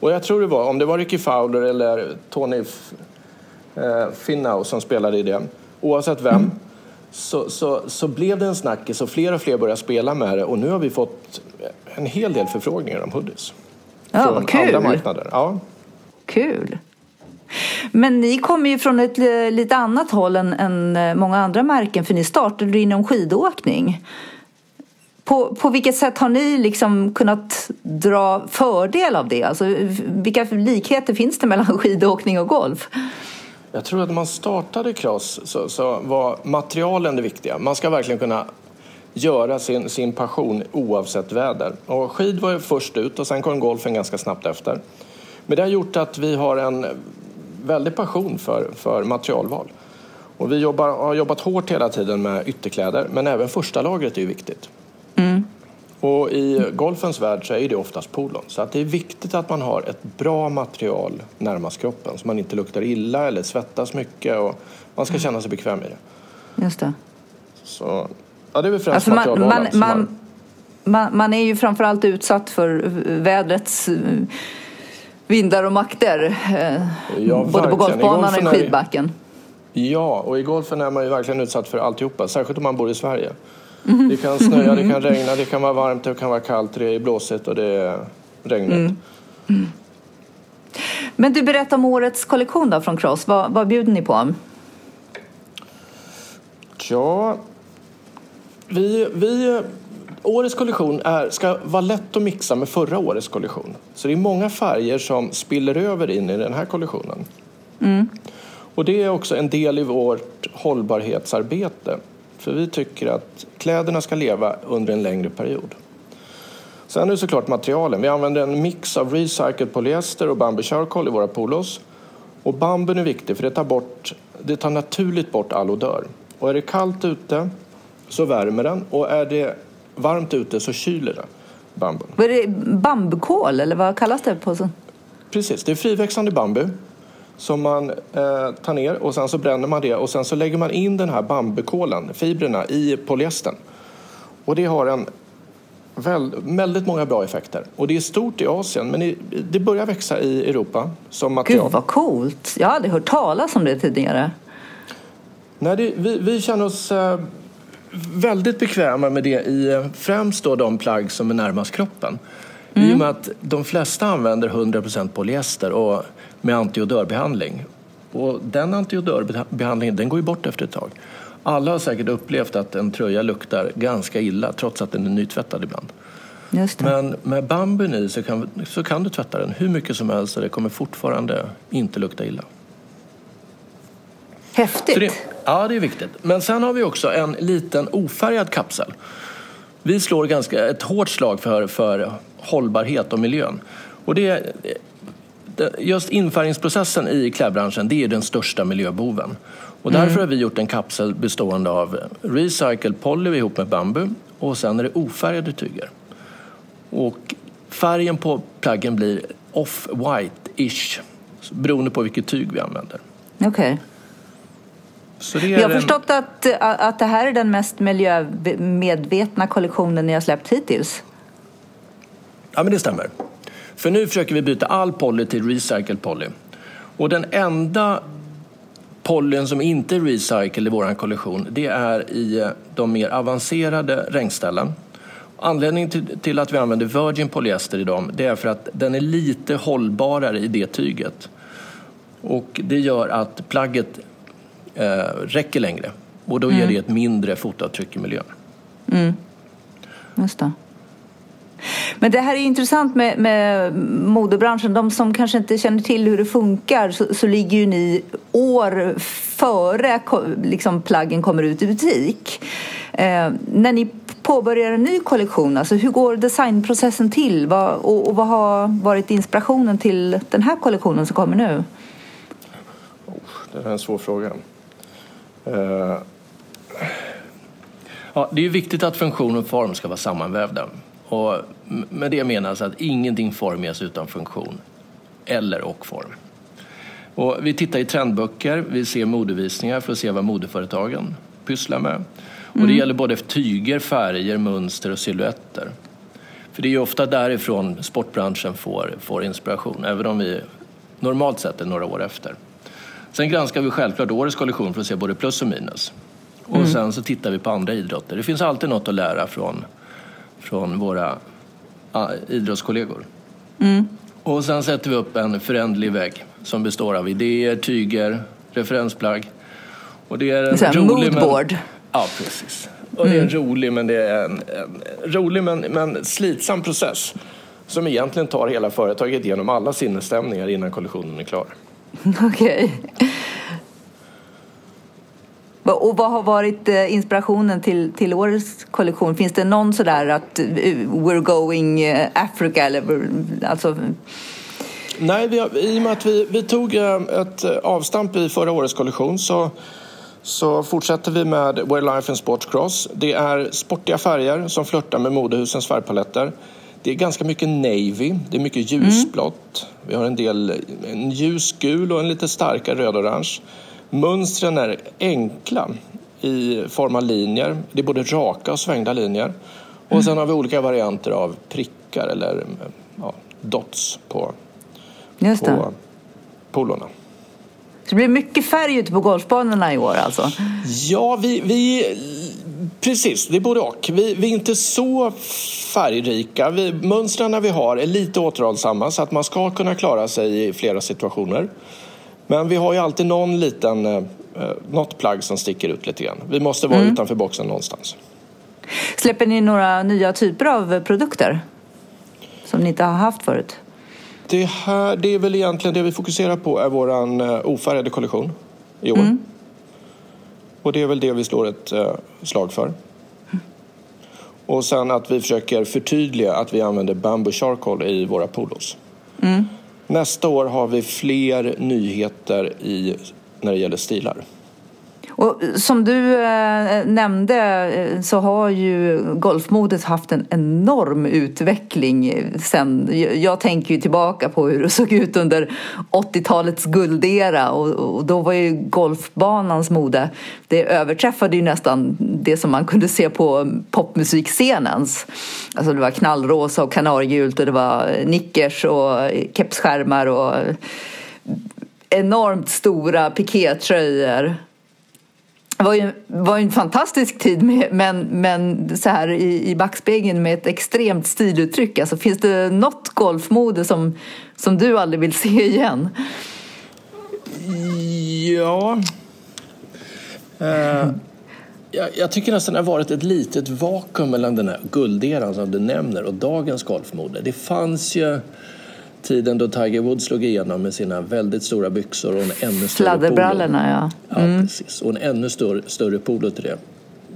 Speaker 3: Och jag tror det var, om det var Ricky Fowler eller Tony eh, Finau som spelade i det, oavsett vem, så, så, så blev det en snackis och fler och fler började spela med det och nu har vi fått en hel del förfrågningar om hoodies.
Speaker 4: Ja,
Speaker 3: från
Speaker 4: kul.
Speaker 3: andra marknader. Ja.
Speaker 4: Kul. Men ni kommer ju från ett lite annat håll än, än eh, många andra märken för ni startade inom skidåkning. På, på vilket sätt har ni liksom kunnat dra fördel av det? Alltså, vilka likheter finns det mellan *laughs* skidåkning och golf?
Speaker 3: Jag tror att när man startade Cross så, så var materialen det viktiga. Man ska verkligen kunna göra sin, sin passion oavsett väder. Och skid var ju först ut och sen kom golfen ganska snabbt efter. Men det har gjort att vi har en väldig passion för, för materialval. Och vi jobbar, har jobbat hårt hela tiden med ytterkläder men även första lagret är viktigt. Och i golfens värld så är det oftast polon. Så att det är viktigt att man har ett bra material närmast kroppen så man inte luktar illa eller svettas mycket och man ska känna sig bekväm i det.
Speaker 4: Just det.
Speaker 3: Så, ja, det är väl främst
Speaker 4: Alltså man, man, man, man är ju framförallt utsatt för vädrets eh, vindar och makter. eh,
Speaker 3: Ja,
Speaker 4: både på golfbanan och i skidbacken.
Speaker 3: Ja, och i golfen är man ju verkligen utsatt för alltihopa, särskilt om man bor i Sverige. Det kan snöa, det kan *laughs* regna, det kan vara varmt, det kan vara kallt, det är blåsigt och det är regnigt.
Speaker 4: Men du berätta om årets kollektion då från Cross. Vad, vad bjuder ni på?
Speaker 3: Ja, vi, vi, årets kollektion är, ska vara lätt att mixa med förra årets kollektion. Så det är många färger som spiller över in i den här kollektionen. Och det är också en del i vårt hållbarhetsarbete. För vi tycker att kläderna ska leva under en längre period. Sen är det såklart materialen. Vi använder en mix av recycled polyester och bambu charcoal i våra polos. Och bambun är viktig för det tar, bort, det tar naturligt bort all odör. Och är det kallt ute så värmer den och är det varmt ute så kyler det bambun.
Speaker 4: Vad är det bambukol eller vad kallas det på? så-
Speaker 3: Precis, det är friväxande bambu som man eh, tar ner och sen så bränner man det och sen så lägger man in den här bambukolen, fibrerna, i polyestern. Och det har en väl, väldigt många bra effekter. Och det är stort i Asien men det börjar växa i Europa som material.
Speaker 4: Gud vad coolt! Jag hade hört talas om det tidigare.
Speaker 3: Nej, det, vi, vi känner oss eh, väldigt bekväma med det i eh, främst då de plagg som är närmast kroppen. I och med att de flesta använder 100% polyester och med antiodörbehandling. Och den antiodörbehandlingen den går ju bort efter ett tag. Alla har säkert upplevt att en tröja luktar ganska illa trots att den är nytvättad ibland. Men med bambun i så kan, så kan du tvätta den hur mycket som helst och det kommer fortfarande inte lukta illa.
Speaker 4: Häftigt!
Speaker 3: Det, ja, det är viktigt. Men sen har vi också en liten ofärgad kapsel. Vi slår ganska ett hårt slag för, för hållbarhet och miljön. Och det, just infärgningsprocessen i klädbranschen det är den största miljöboven. Och därför har vi gjort en kapsel bestående av recycled poly ihop med bambu och sen är det ofärgade tyger. Och färgen på plaggen blir off-white-ish beroende på vilket tyg vi använder.
Speaker 4: Okej. Jag har
Speaker 3: en-
Speaker 4: förstått att, att det här är den mest miljömedvetna kollektionen ni har släppt hittills.
Speaker 3: Ja, men det stämmer. För nu försöker vi byta all poly till recycled poly. Och den enda polyn som inte är recycled i vår kollektion det är i eh, de mer avancerade regnställen. Anledningen till, att vi använder virgin polyester i dem det är för att den är lite hållbarare i det tyget. Och det gör att plagget räcker längre och då ger det ett mindre fotavtryck i miljön.
Speaker 4: Just det. Men det här är intressant med, med modebranschen. De som kanske inte känner till hur det funkar så, så ligger ju ni år före liksom, plaggen kommer ut i butik. Eh, när ni påbörjar en ny kollektion, alltså hur går designprocessen till? Vad, och, och vad har varit inspirationen till den här kollektionen som kommer nu?
Speaker 3: Det är en svår fråga. Eh, Ja, det är viktigt att funktion och form ska vara sammanvävda. Och med det menas att ingenting formas utan funktion eller och form. Och vi tittar i trendböcker, vi ser modevisningar för att se vad modeföretagen pysslar med. Och det gäller både tyger, färger, mönster och silhuetter. För det är ju ofta därifrån sportbranschen får, får inspiration, även om vi normalt sett är några år efter. Sen granskar vi självklart årets kollektion för att se både plus och minus. Och sen så tittar vi på andra idrotter. Det finns alltid något att lära från, från våra ah, idrottskollegor. Och sen sätter vi upp en förändlig vägg som består av idéer, tyger, referensplagg. Och det är en
Speaker 4: här,
Speaker 3: rolig,
Speaker 4: moodboard.
Speaker 3: Men... Ja, precis. Och det är en rolig, men det är en, en rolig men, men slitsam process som egentligen tar hela företaget genom alla sinnesstämningar innan kollektionen är klar. *laughs*
Speaker 4: Okej. Okay. Och vad har varit eh, inspirationen till, till årets kollektion? Finns det någon sådär att eh, we're going eh, Africa eller alltså
Speaker 3: Nej, vi har, i och med att vi, vi tog ett avstamp i förra årets kollektion så, så fortsätter vi med Where Life and Sports Cross. Det är sportiga färger som flörtar med modehusens färgpaletter. Det är ganska mycket navy, det är mycket ljusblått. Vi har en del en ljusgul och en lite starkare röd-orange. Mönstren är enkla i form av linjer. Det är både raka och svängda linjer. Och sen har vi olika varianter av prickar eller ja, dots på,
Speaker 4: Just det.
Speaker 3: på polorna.
Speaker 4: Så det blir mycket färg ute på golfbanorna i år alltså?
Speaker 3: Ja, vi, vi, precis, det är både och. Vi, vi är inte så färgrika. Vi, mönstren vi har är lite återhållsamma så att man ska kunna klara sig i flera situationer. Men vi har ju alltid någon liten, eh, något plagg som sticker ut lite grann. Vi måste vara utanför boxen någonstans.
Speaker 4: Släpper ni några nya typer av produkter? Som ni inte har haft förut?
Speaker 3: Det, här, det är väl egentligen det vi fokuserar på är vår ofärgade kollektion i år. Och det är väl det vi slår ett eh, slag för. Och sen att vi försöker förtydliga att vi använder bamboo charcoal i våra polos. Nästa år har vi fler nyheter i, när det gäller stilar.
Speaker 4: Och som du eh, nämnde eh, så har ju golfmodet haft en enorm utveckling sen. Jag, tänker ju tillbaka på hur det såg ut under 80-talets guldera och, och då var ju golfbanans mode, det överträffade ju nästan det som man kunde se på popmusikscenens. Alltså det var knallrosa och kanariegult och det var nickers och kepsskärmar och enormt stora pikétröjor. Det var ju, var ju en fantastisk tid med, men, men så här i, i backspegeln med ett extremt stiluttryck. Alltså, finns det något golfmode som, som du aldrig vill se igen?
Speaker 3: Ja... Uh, jag, jag tycker nästan det har varit ett litet vakuum mellan den här gulderan som du nämner och dagens golfmode. Det fanns ju tiden då Tiger Woods slog igenom med sina väldigt stora byxor och en ännu större polo.
Speaker 4: Ja.
Speaker 3: Ja, precis. Och en ännu större, större polo till det.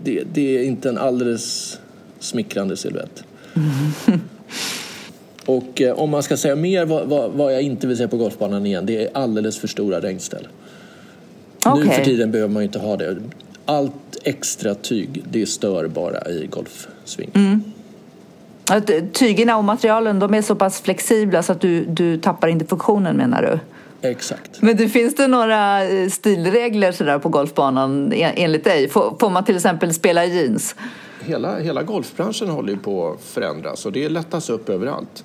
Speaker 3: det. Det är inte en alldeles smickrande silhuett. *laughs* Och eh, om man ska säga mer vad, vad, vad jag inte vill se på golfbanan igen, det är alldeles för stora regnställ. Nu för tiden behöver man ju inte ha det. Allt extra tyg, det stör bara i golfsving.
Speaker 4: Att Tygerna och materialen de är så pass flexibla så att du, du tappar inte funktionen menar du?
Speaker 3: Exakt.
Speaker 4: Men det, finns det några eh, stilregler sådär på golfbanan en- enligt dig? Får, får man till exempel spela i jeans?
Speaker 3: Hela, hela golfbranschen håller ju på att förändras och det lättas upp överallt.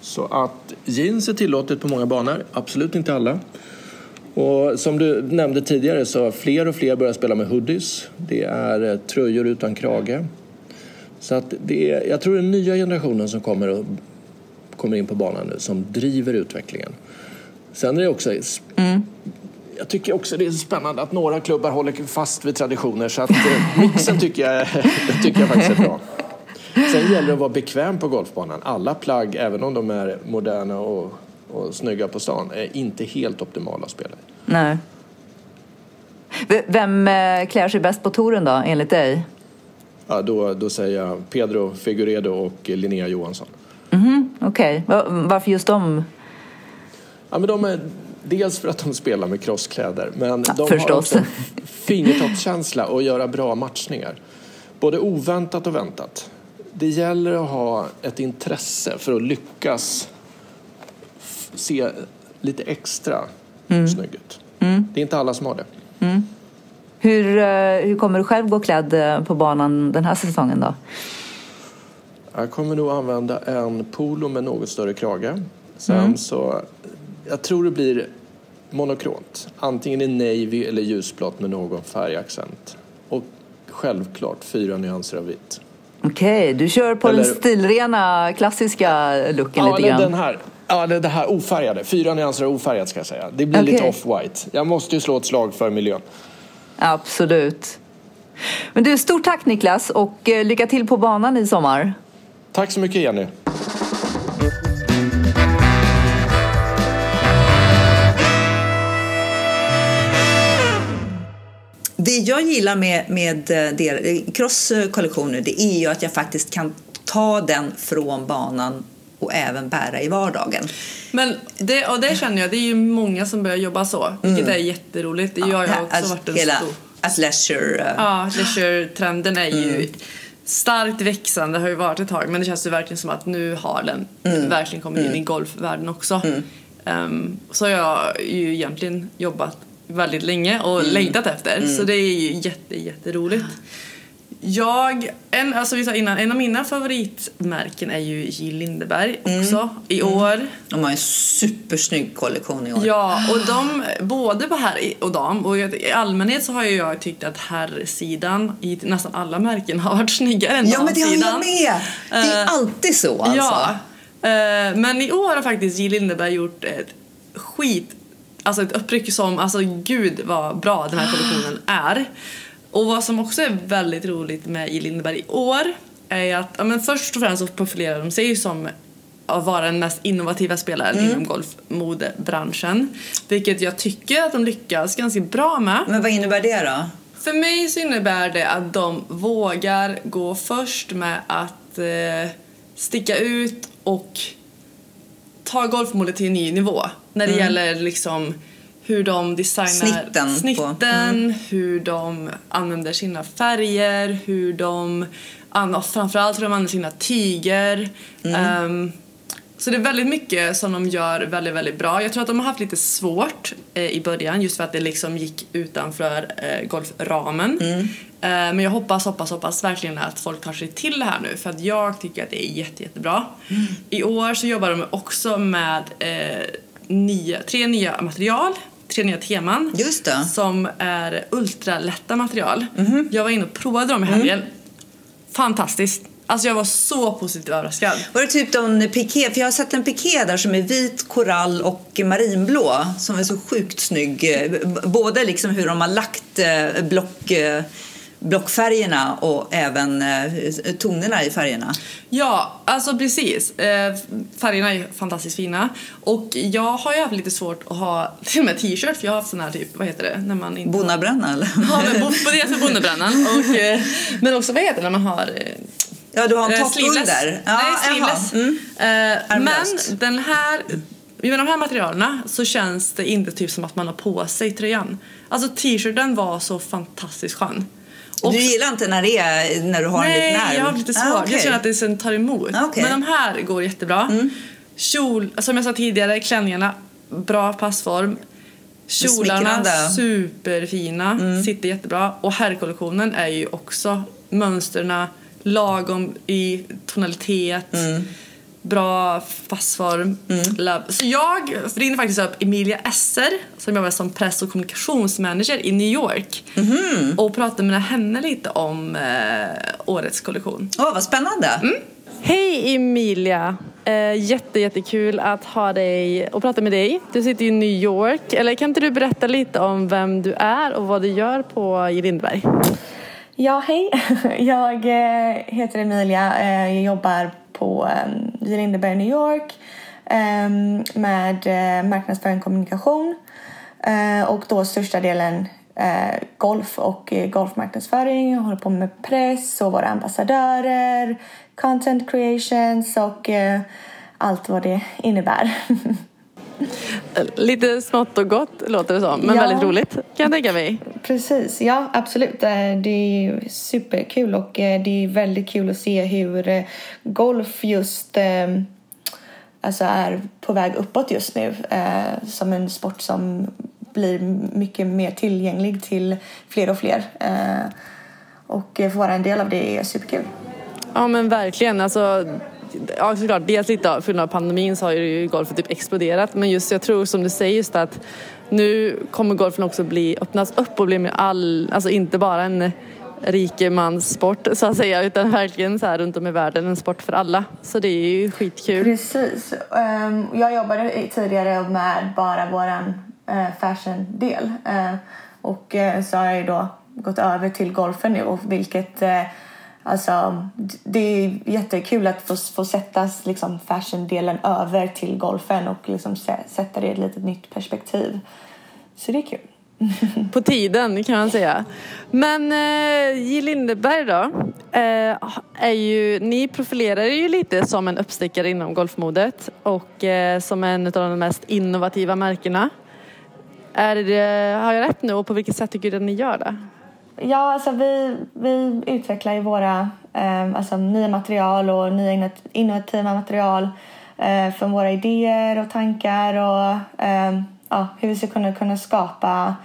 Speaker 3: Så att jeans är tillåtet på många banor, absolut inte alla. Och som du nämnde tidigare så fler och fler börjar spela med hoodies. Det är eh, tröjor utan krage. Så att det är, jag tror den nya generationen som kommer, och, kommer in på banan nu som driver utvecklingen. Sen är det också jag tycker också det är spännande att några klubbar håller fast vid traditioner så att eh, mixen tycker *laughs* jag, tycker jag faktiskt är bra. Sen gäller det att vara bekväm på golfbanan. Alla plagg, även om de är moderna och, och snygga på stan, är inte helt optimala att spela i.
Speaker 4: Nej. Vem eh, klär sig bäst på touren då, enligt dig?
Speaker 3: Ja, då, då säger jag Pedro Figueredo och Linnea Johansson.
Speaker 4: Okej, Va- varför just dem?
Speaker 3: Ja, men de är, dels för att de spelar med crosskläder, men
Speaker 4: Ja,
Speaker 3: de har
Speaker 4: förstås.
Speaker 3: också fingertoppskänsla och göra bra matchningar. Både oväntat och väntat. Det gäller att ha ett intresse för att lyckas se lite extra snygg ut. Det är inte alla som har det.
Speaker 1: Hur, eh, hur kommer du själv gå klädd eh, på banan den här säsongen då?
Speaker 3: Jag kommer nog använda en polo med något större krage. Sen så, jag tror det blir monokront. Antingen i navy eller ljusblått med någon färgaccent. Och självklart fyra nyanser av vitt.
Speaker 1: Okej, du kör på
Speaker 3: Eller-
Speaker 1: den stilrena klassiska looken
Speaker 3: Ja,
Speaker 1: lite grann.
Speaker 3: den här. Ja, det, det här ofärgade. Fyra nyanser av ofärgat ska jag säga. Det blir lite
Speaker 1: Okej.
Speaker 3: off-white. Jag måste ju slå ett slag för miljön.
Speaker 1: Absolut. Men du, stort tack Niklas och eh, lycka till på banan i sommar.
Speaker 3: Tack så mycket Jenny.
Speaker 1: Det jag gillar med, med eh, der, crosskollektioner det är ju att jag faktiskt kan ta den från banan och även bära i vardagen.
Speaker 2: Men det, och det känner jag, det är ju många som börjar jobba så. Vilket är jätteroligt. Det har jag också
Speaker 1: Att
Speaker 2: varit en
Speaker 1: hela
Speaker 2: stor...
Speaker 1: athleisure... eh,
Speaker 2: Ja, leisure-trenden är ju starkt växande, har ju varit ett tag. Men det känns ju verkligen som att nu har den verkligen kommit in i golfvärlden också. Ehm, så har jag ju egentligen jobbat väldigt länge och längtat efter. Så det är ju jätte, jätteroligt. Jag, en, alltså vi sa innan, en av mina favoritmärken är ju J. Lindeberg också i år.
Speaker 1: De har en supersnygg kollektion i år.
Speaker 2: Ja, och de, både på herr och dam, och i allmänhet så har ju jag tyckt att herrsidan i nästan alla märken har varit snyggare än
Speaker 1: Ja, men det har jag med! Det är
Speaker 2: Eh,
Speaker 1: alltid så alltså.
Speaker 2: Ja, eh, men i år har faktiskt J. Lindeberg gjort ett skit, alltså ett uppryck som, alltså gud vad bra den här kollektionen är. Och vad som också är väldigt roligt med J. Lindeberg i år är att, ja, men först och främst så profilerar de sig ju som att vara den mest innovativa spelaren inom golfmodebranschen. Vilket jag tycker att de lyckas ganska bra med.
Speaker 1: Men vad innebär det då?
Speaker 2: För mig så innebär det att de vågar gå först med att eh, sticka ut och ta golfmålet till en ny nivå. När det gäller liksom hur de designar
Speaker 1: Snitten
Speaker 2: snitten hur de använder sina färger, hur de an- och framförallt hur de använder sina tyger. Ehm, så det är väldigt mycket som de gör väldigt, väldigt bra. Jag tror att de har haft lite svårt eh, i början just för att det liksom gick utanför eh, golframen. Eh, men jag hoppas, hoppas, hoppas verkligen att folk tar sig till det här nu för att jag tycker att det är jätte, jättebra. I år så jobbar de också med eh, nya, tre nya material, tre nya teman
Speaker 1: Just det.
Speaker 2: som är ultralätta material. Jag var inne och provade dem i helgen. Fantastiskt. Alltså jag var så positivt överraskad.
Speaker 1: Var det typ en piké? För jag har sett en piké där som är vit, korall och marinblå som är så sjukt snygg. Både liksom hur de har lagt eh, block, eh, blockfärgerna och även eh, tonerna i färgerna.
Speaker 2: Ja, alltså precis. Eh, färgerna är fantastiskt fina. Och jag har ju haft lite svårt att ha till och med t-shirt för jag har haft sån här typ, vad heter det, när man inte
Speaker 1: Bonnabränna eller?
Speaker 2: Ja, men bo- på det för. *laughs* Och, eh, men också vad heter det när man har
Speaker 1: Ja, du har en topp under.
Speaker 2: Nej,
Speaker 1: jaha.
Speaker 2: sleeveless.
Speaker 1: Mm. Armlöst.
Speaker 2: men den här, med de här materialen så känns det inte typ som att man har på sig tröjan. Alltså t-shirten var så fantastiskt skön. Och-
Speaker 1: Du gillar inte när, det är, när du har en
Speaker 2: Nej,
Speaker 1: liten nerv?
Speaker 2: jag har lite svårt.
Speaker 1: Ah, okej.
Speaker 2: Jag känner att det sen tar emot.
Speaker 1: Mm.
Speaker 2: Men de här går jättebra. Kjol, som jag sa tidigare, klänningarna, bra passform. Kjolarna,
Speaker 1: Smickrande. Mm.
Speaker 2: superfina, sitter jättebra. Och herrkollektionen är ju också mönsterna lagom i tonalitet.
Speaker 1: Mm.
Speaker 2: Bra passform. Lab. Så jag ringde faktiskt upp Emilia Esser som jobbar som press och kommunikationsmanager i New York.
Speaker 1: Mhm.
Speaker 2: Och pratade med henne lite om eh, årets kollektion.
Speaker 1: Åh, vad spännande.
Speaker 2: Mm. Hej Emilia! Eh, jätte, jättekul att ha dig och prata med dig. Du sitter i New York. Eller kan inte du berätta lite om vem du är och vad du gör på Lindberg?
Speaker 5: Ja, hej. *laughs* Jag eh, heter Emilia. Eh, Jag jobbar på eh, Lindeberg, New York ehm, med eh, marknadsföring och kommunikation. Eh, och då största delen eh, golf och golfmarknadsföring. Jag håller på med press och våra ambassadörer, content creations och allt vad det innebär. *laughs* *laughs*
Speaker 2: Lite smått och gott låter det som, men
Speaker 5: Ja.
Speaker 2: väldigt roligt kan jag tänka mig.
Speaker 5: Precis, ja absolut. Eh, Det är superkul och eh, det är väldigt kul att se hur eh, golf just alltså är på väg uppåt just nu som en sport som blir mycket mer tillgänglig till fler och fler. Och få vara en del av det är superkul.
Speaker 2: Ja men verkligen. Alltså, ja, såklart, dels lite på grund av pandemin så har ju golfen typ exploderat men just jag tror som du säger just att nu kommer golfen också bli, öppnas upp och bli med all, alltså inte bara en rikemanssport så att säga utan verkligen så här runt om i världen en sport för alla. Så det är ju skitkul.
Speaker 5: Precis. Ehm, jag jobbade tidigare med bara våran eh, fashion-del ehm, och eh, så har jag ju då gått över till golfen nu och vilket eh, Alltså, det är jättekul att få, få sätta liksom, fashion-delen över till golfen och liksom sätta det i ett litet nytt perspektiv. Så det är kul. *laughs*
Speaker 2: På tiden kan man säga. Men eh, J Lindeberg då, eh, är ju, ni profilerar ju lite som en uppstickare inom golfmodet och eh, som en av de mest innovativa märkena. Är det, har jag rätt nu och på vilket sätt tycker du att ni gör det?
Speaker 5: Ja, alltså vi, vi utvecklar ju våra eh, alltså nya material och nya innovativa material eh, från våra idéer och tankar och eh, ja, hur vi ska kunna, kunna skapa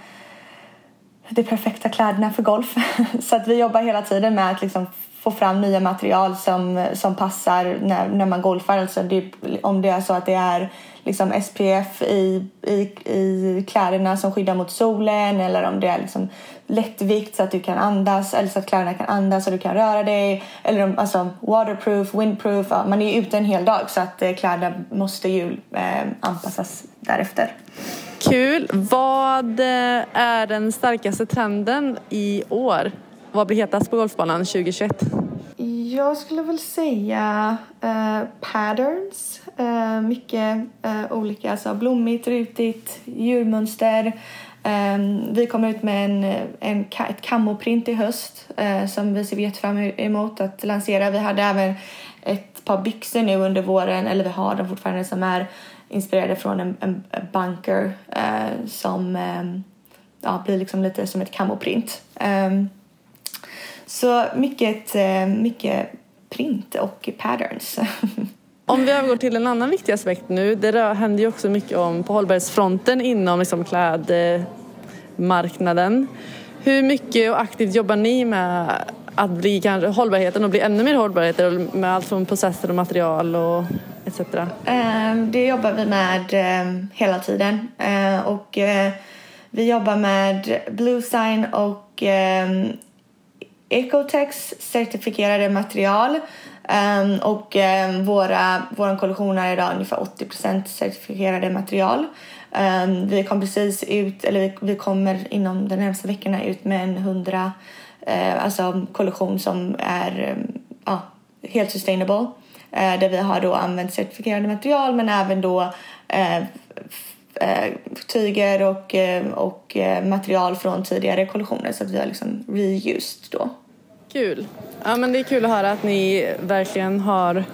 Speaker 5: de perfekta kläderna för golf. *laughs* Så att vi jobbar hela tiden med att liksom få fram nya material som, som passar när, när man golfar. Alltså det, om det är så att det är liksom SPF i, i, i kläderna som skyddar mot solen eller om det är liksom lättvikt så att du kan andas eller så att kläderna kan andas och du kan röra dig. Eller alltså waterproof, windproof. Ja, man är ju ute en hel dag så att eh, kläderna måste ju eh, anpassas därefter.
Speaker 2: Kul! Vad eh, är den starkaste trenden i år? Vad blir hetast på golfbanan 2021?
Speaker 5: Jag skulle väl säga uh, patterns. Uh, mycket uh, olika, alltså blommigt, rutigt, djurmönster. Ehm, vi kommer ut med en, en, ett kammoprint i höst eh, som vi ser jättefram emot att lansera. Vi hade även ett par byxor nu under våren, eller vi har dem fortfarande, som är inspirerade från en, en bunker eh, som ehm, ja, blir liksom lite som ett kammoprint. Ehm, så mycket, eh, mycket print och patterns. *laughs*
Speaker 2: Om vi övergår till en annan viktig aspekt nu. Det händer ju också mycket om på hållbarhetsfronten inom liksom klädmarknaden. Hur mycket och aktivt jobbar ni med att bli kanske hållbarheten och bli ännu mer hållbarhet med allt från processer och material och etc?
Speaker 5: Ehm, det jobbar vi med ehm, hela tiden ehm, och eh, vi jobbar med Blue Sign och Ecotex certifierade material um, och um, våra, vår kollektion är idag ungefär 80% certifierade material. Um, vi kom precis ut, eller vi, vi, kommer inom de närmaste veckorna ut med en 100 uh, eh, alltså kollektion som är uh, helt sustainable. Uh, där vi har då använt certifierade material men även då uh, tyger och, och material från tidigare kollektioner så att vi har liksom reused då.
Speaker 2: Kul. Ja, men det är kul att höra att ni verkligen har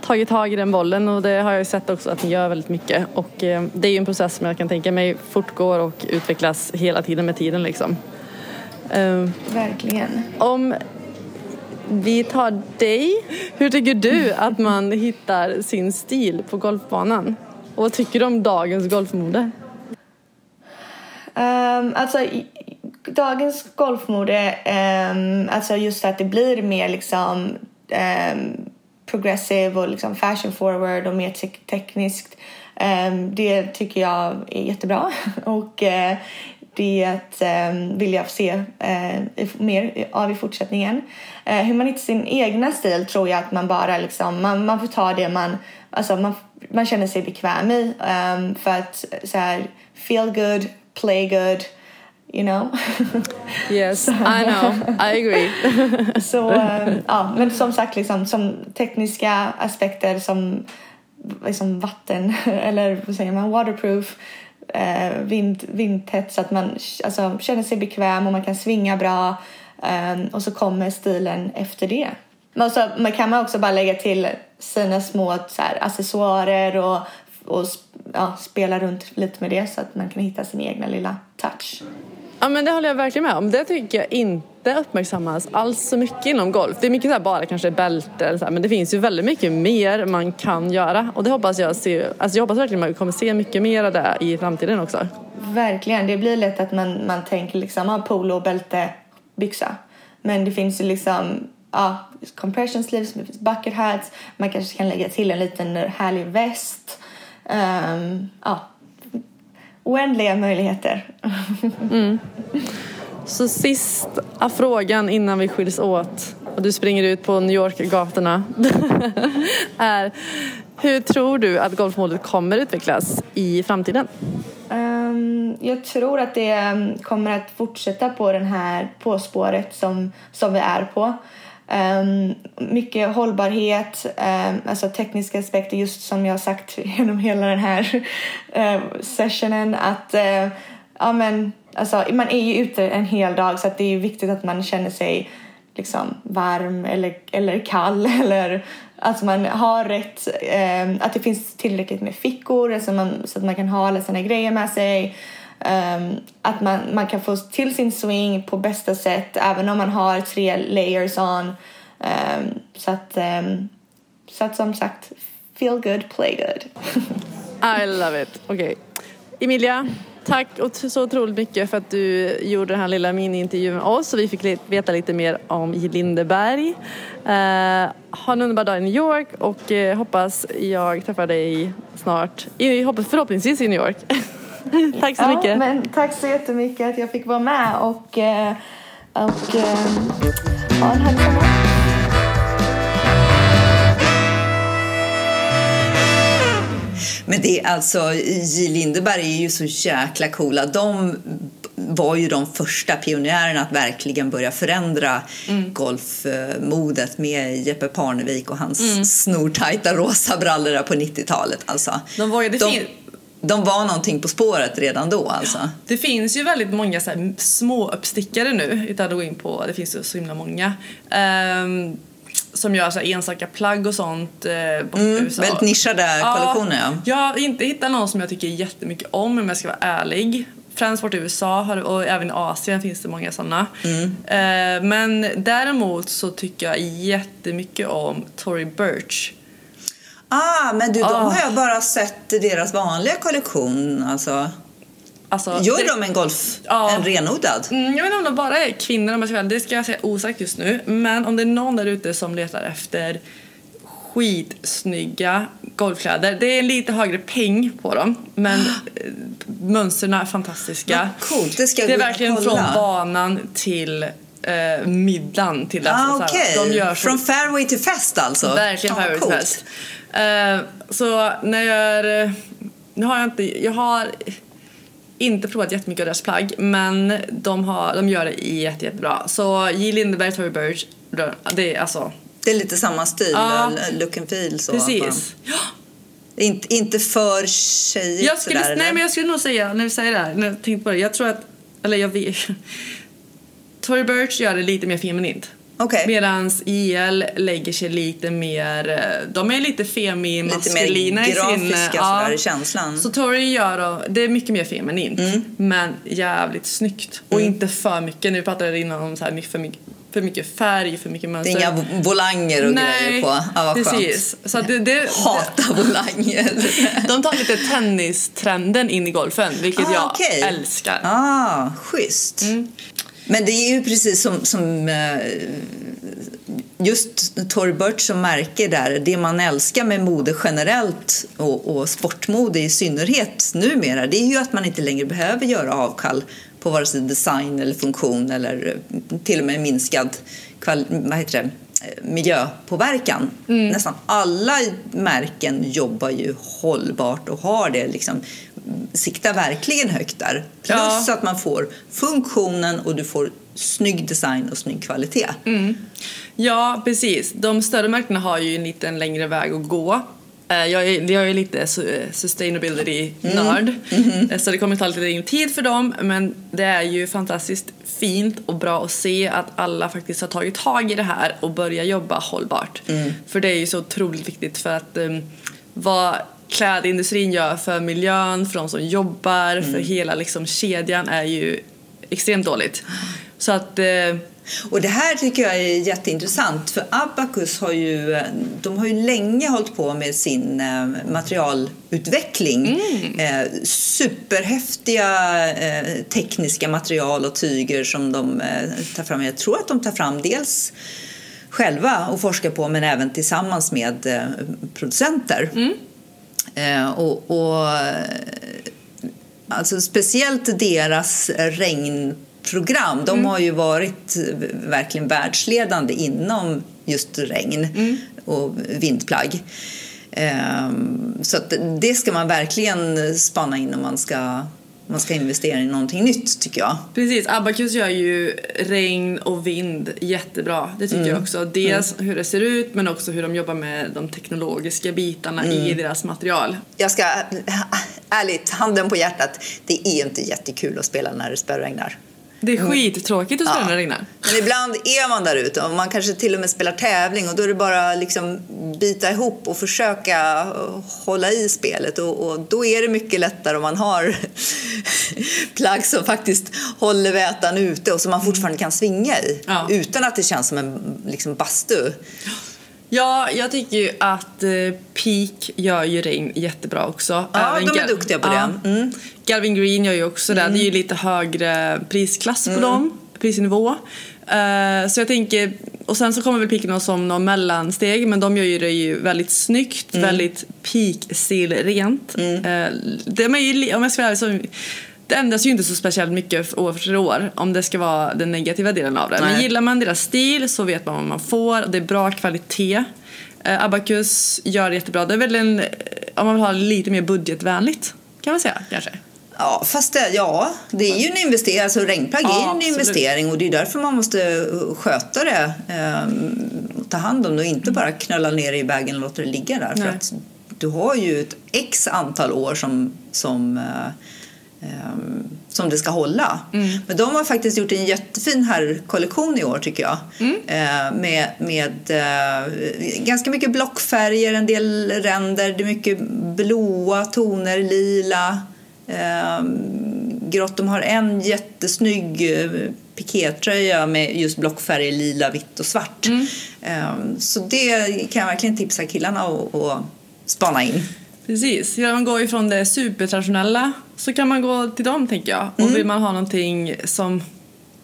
Speaker 2: tagit tag i den bollen och det har jag ju sett också att ni gör väldigt mycket och eh, det är ju en process som jag kan tänka mig fortgår och utvecklas hela tiden med tiden liksom.
Speaker 5: Uh, verkligen.
Speaker 2: Om vi tar dig, hur tycker du att man hittar sin stil på golfbanan? Och vad tycker du om dagens golfmode?
Speaker 5: Um, alltså dagens golfmode, um, alltså just att det blir mer liksom um, progressive och liksom fashion forward och mer te tekniskt. Um, det tycker jag är jättebra *laughs* och uh, det um, vill jag se uh, mer av i fortsättningen. Uh, hur man hittar sin egna stil tror jag att man bara liksom, man, man får ta det man, alltså man, man känner sig bekväm i. Um, för att så här, feel good, play good, you know.
Speaker 2: yes, *laughs* I know, I agree. *laughs*
Speaker 5: så um, ja, men som sagt liksom som tekniska aspekter som liksom vatten *laughs* eller vad säger man, waterproof, eh, vind, vindtätt så att man alltså, känner sig bekväm och man kan svinga bra um, och så kommer stilen efter det. Men så man kan man också bara lägga till sina små så här, accessoarer och, och ja, spela runt lite med det så att man kan hitta sin egna lilla touch.
Speaker 2: Ja men det håller jag verkligen med om. Det tycker jag inte uppmärksammas alls så mycket inom golf. Det är mycket så här bara kanske bälte eller så här, men det finns ju väldigt mycket mer man kan göra och det hoppas jag se, alltså jag hoppas verkligen man kommer se mycket mer av det i framtiden också.
Speaker 5: Verkligen, det blir lätt att man, man tänker liksom ah, polo, bälte, byxa. Men det finns ju liksom ja, compression sleeves, bucket hats, man kanske kan lägga till en liten härlig väst. Um, ja, oändliga möjligheter.
Speaker 2: Mm. Så sista frågan innan vi skiljs åt och du springer ut på New York-gatorna *laughs* är hur tror du att golfmodet kommer utvecklas i framtiden?
Speaker 5: Um, jag tror att det um, kommer att fortsätta på den här påspåret som, som vi är på. Um, mycket hållbarhet, um, alltså tekniska aspekter just som jag har sagt *laughs* genom hela den här uh, sessionen att uh, ja, men, alltså, man är ju ute en hel dag så att det är viktigt att man känner sig liksom varm eller, eller kall *laughs* eller att man har rätt, um, att det finns tillräckligt med fickor alltså man, så att man kan ha alla sina grejer med sig. Um, att man, man kan få till sin swing på bästa sätt även om man har tre layers on. Um, så, att, um, så att som sagt, feel good, play good. *laughs*
Speaker 2: I love it. Okej. Okay. Emilia, tack så otroligt mycket för att du gjorde den här lilla mini-intervjun med oss och vi fick veta lite mer om J. Lindeberg. Uh, ha en underbar dag i New York och uh, hoppas jag träffar dig snart, i, förhoppningsvis i New York. *laughs* *laughs* tack så
Speaker 5: ja,
Speaker 2: mycket.
Speaker 5: Men tack så jättemycket att jag fick vara med och, eh, och eh, ha en härlig sommar.
Speaker 1: Men det är alltså, J. Lindeberg är ju så jäkla coola. De var ju de första pionjärerna att verkligen börja förändra mm. golfmodet med Jeppe Parnevik och hans mm. snortajta rosa brallor på 90-talet. Alltså,
Speaker 2: de var ju, det de,
Speaker 1: de var någonting på spåret redan då alltså.
Speaker 2: Det finns ju väldigt många så här, små uppstickare nu utan att gå in på, det finns ju så himla många. Um, som gör så här enstaka plagg och sånt eh,
Speaker 1: mm, Väldigt nischade kollektioner ja.
Speaker 2: Jag har inte hittat någon som jag tycker jättemycket om om jag ska vara ärlig. Främst bort i USA och även i Asien finns det många sådana. Mm. Eh, men däremot så tycker jag jättemycket om Tory Burch
Speaker 1: Ah, men du, de oh. har jag bara sett deras vanliga kollektion. Alltså. Alltså, Gör det, de en golf, ja. en renodlad?
Speaker 2: Mm, jag vet inte om de bara är kvinnor, om jag ska, det ska jag säga osagt just nu. Men om det är någon där ute som letar efter skitsnygga golfkläder. Det är lite högre peng på dem, men mönstren är fantastiska.
Speaker 1: coolt, det ska
Speaker 2: Det är verkligen kolla. från banan till eh, middagen. Till
Speaker 1: ah, okay. de Från fairway till fest alltså?
Speaker 2: Verkligen ah, fairway till fest. Eh, så när jag... Nu har jag inte... Jag har inte provat jättemycket av deras plagg men de, har, de gör det jätte, jättebra. Så J. Lindeberg, Tory Burch, det är alltså...
Speaker 1: Det är lite samma stil, ja, look and feel så.
Speaker 2: Precis.
Speaker 1: Inte, inte för tjejigt
Speaker 2: jag skulle, sådär, Nej men jag skulle nog säga, när vi säger det här, när jag tänkte på det, jag tror att, eller jag vet Tory Burch gör det lite mer feminint.
Speaker 1: Okay.
Speaker 2: Medan IL lägger sig lite mer, eh, de är lite femi-maskulina
Speaker 1: i sin...
Speaker 2: ja.
Speaker 1: i känslan.
Speaker 2: Så Tori gör, det är mycket mer feminint mm. men jävligt snyggt. Och mm. inte för mycket, nu pratade jag innan om så här, för mycket för mycket färg, för mycket mönster.
Speaker 1: Det är inga volanger och Nej, grejer på. Ja, vad precis.
Speaker 2: Så det, det,
Speaker 1: Hatar volanger. *laughs*
Speaker 2: De tar lite tennistrenden in i golfen, vilket ah, jag okay. älskar.
Speaker 1: Ah, schysst. Mm. Men det är ju precis som, som eh, just Tory Burch som märke där, det man älskar med mode generellt och, och sportmode i synnerhet numera, det är ju att man inte längre behöver göra avkall på vare sig design eller funktion eller till och med minskad vad heter det, miljöpåverkan. Mm. Nästan alla märken jobbar ju hållbart och har det liksom siktar verkligen högt där. Plus ja. att man får funktionen och du får snygg design och snygg kvalitet.
Speaker 2: Mm. Ja, precis. De större märkena har ju en liten längre väg att gå. Eh, jag är, jag är lite sustainability-nörd mm. mm. så det kommer ta lite längre tid för dem men det är ju fantastiskt fint och bra att se att alla faktiskt har tagit tag i det här och börjat jobba hållbart. Mm. För det är ju så otroligt viktigt för att um, vad klädindustrin gör för miljön, för de som jobbar, mm. för hela liksom, kedjan är ju extremt dåligt. Så att... Eh,
Speaker 1: och det här tycker jag är jätteintressant för Abacus har ju, de har ju länge hållit på med sin eh, materialutveckling. Mm. Eh, superhäftiga eh, tekniska material och tyger som de eh, tar fram. Jag tror att de tar fram dels själva och forskar på men även tillsammans med eh, producenter. Mm. Eh, och, och alltså speciellt deras regnprogram, de mm. har ju varit verkligen världsledande inom just regn mm. och vindplagg. Um, så det ska man verkligen spana in om man ska man ska investera i någonting nytt tycker jag.
Speaker 2: Precis, Abacus gör ju regn och vind jättebra. Det tycker mm. jag också. Dels mm. hur det ser ut men också hur de jobbar med de teknologiska bitarna mm. i deras material.
Speaker 1: Jag ska, ärligt, handen på hjärtat, det är inte jättekul att spela när det spöregnar.
Speaker 2: Det är skittråkigt att spela när det regnar.
Speaker 1: Men ibland är man där ute och man kanske till och med spelar tävling och då är det bara liksom bita ihop och försöka hålla i spelet och, och då är det mycket lättare om man har *laughs* plagg som faktiskt håller vätan ute och som man fortfarande kan svinga i ja. utan att det känns som en liksom, bastu.
Speaker 2: Ja, jag tycker ju att eh, Peak gör ju regn jättebra också.
Speaker 1: Ja, Även de är duktiga på ja. det. Mm.
Speaker 2: Galvin Green gör ju också mm. det. Det är ju lite högre prisklass på mm. dem, prisnivå. Uh, så jag tänker, och sen så kommer väl Peak som någon mellansteg men de gör ju det ju väldigt snyggt, mm. väldigt peak-stilrent. Mm. Uh, de är ju, om jag ska vara så det ändras ju inte så speciellt mycket år för år om det ska vara den negativa delen av det. Nej. Men gillar man deras stil så vet man vad man får. Det är bra kvalitet. Eh, Abacus gör det jättebra. Det är väl en, om man vill ha lite mer budgetvänligt kan man säga kanske.
Speaker 1: Ja, fast det, ja, det är ju en investering. Alltså regnplagg ja, är ju en absolut. investering och det är därför man måste sköta det. Eh, ta hand om det och inte bara knölla ner det i bagen och låta det ligga där. För att du har ju ett x antal år som, som eh, Ehm, som det ska hålla. Mm. Men de har faktiskt gjort en jättefin herrkollektion i år tycker jag. Mm. Uh, med med uh, ganska mycket blockfärger, en del ränder, det är mycket blåa toner, lila, uh, grått. De har en jättesnygg uh, pikétröja med just blockfärger, lila, vitt och svart. Mm. så det kan jag verkligen tipsa killarna att spana in.
Speaker 2: Precis, ja, man går ifrån det supertraditionella så kan man gå till dem tänker jag. Och mm. vill man ha någonting som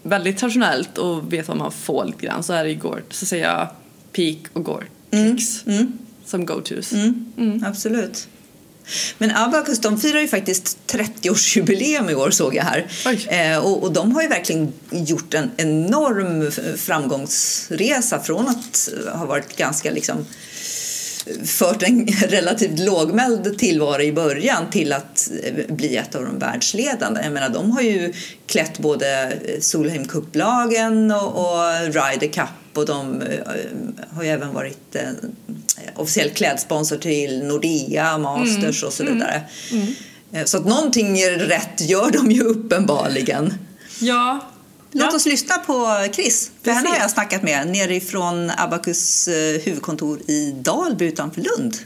Speaker 2: väldigt traditionellt och vet vad man får lite grann så är det ju Gort. Så säger jag Peak och Gort mm. mm. som go-tos.
Speaker 1: Mm. Mm. Absolut. Men Abacus de firar ju faktiskt 30-årsjubileum i år såg jag här. Eh, och, och, de har ju verkligen gjort en enorm framgångsresa från att ha varit ganska liksom fört en relativt lågmäld tillvaro i början till att eh, bli ett av de världsledande. Jag menar, de har ju klätt både Solheim Cup-lagen och, och Ryder Cup och de eh, har ju även varit eh, officiell klädsponsor till Nordea, Masters mm. och så vidare. Mm. Mm. Så att någonting rätt gör de ju uppenbarligen.
Speaker 2: Ja,
Speaker 1: Låt ja. oss lyssna på Chris, för henne har jag snackat med nerifrån Abacus eh, huvudkontor i Dalby utanför Lund.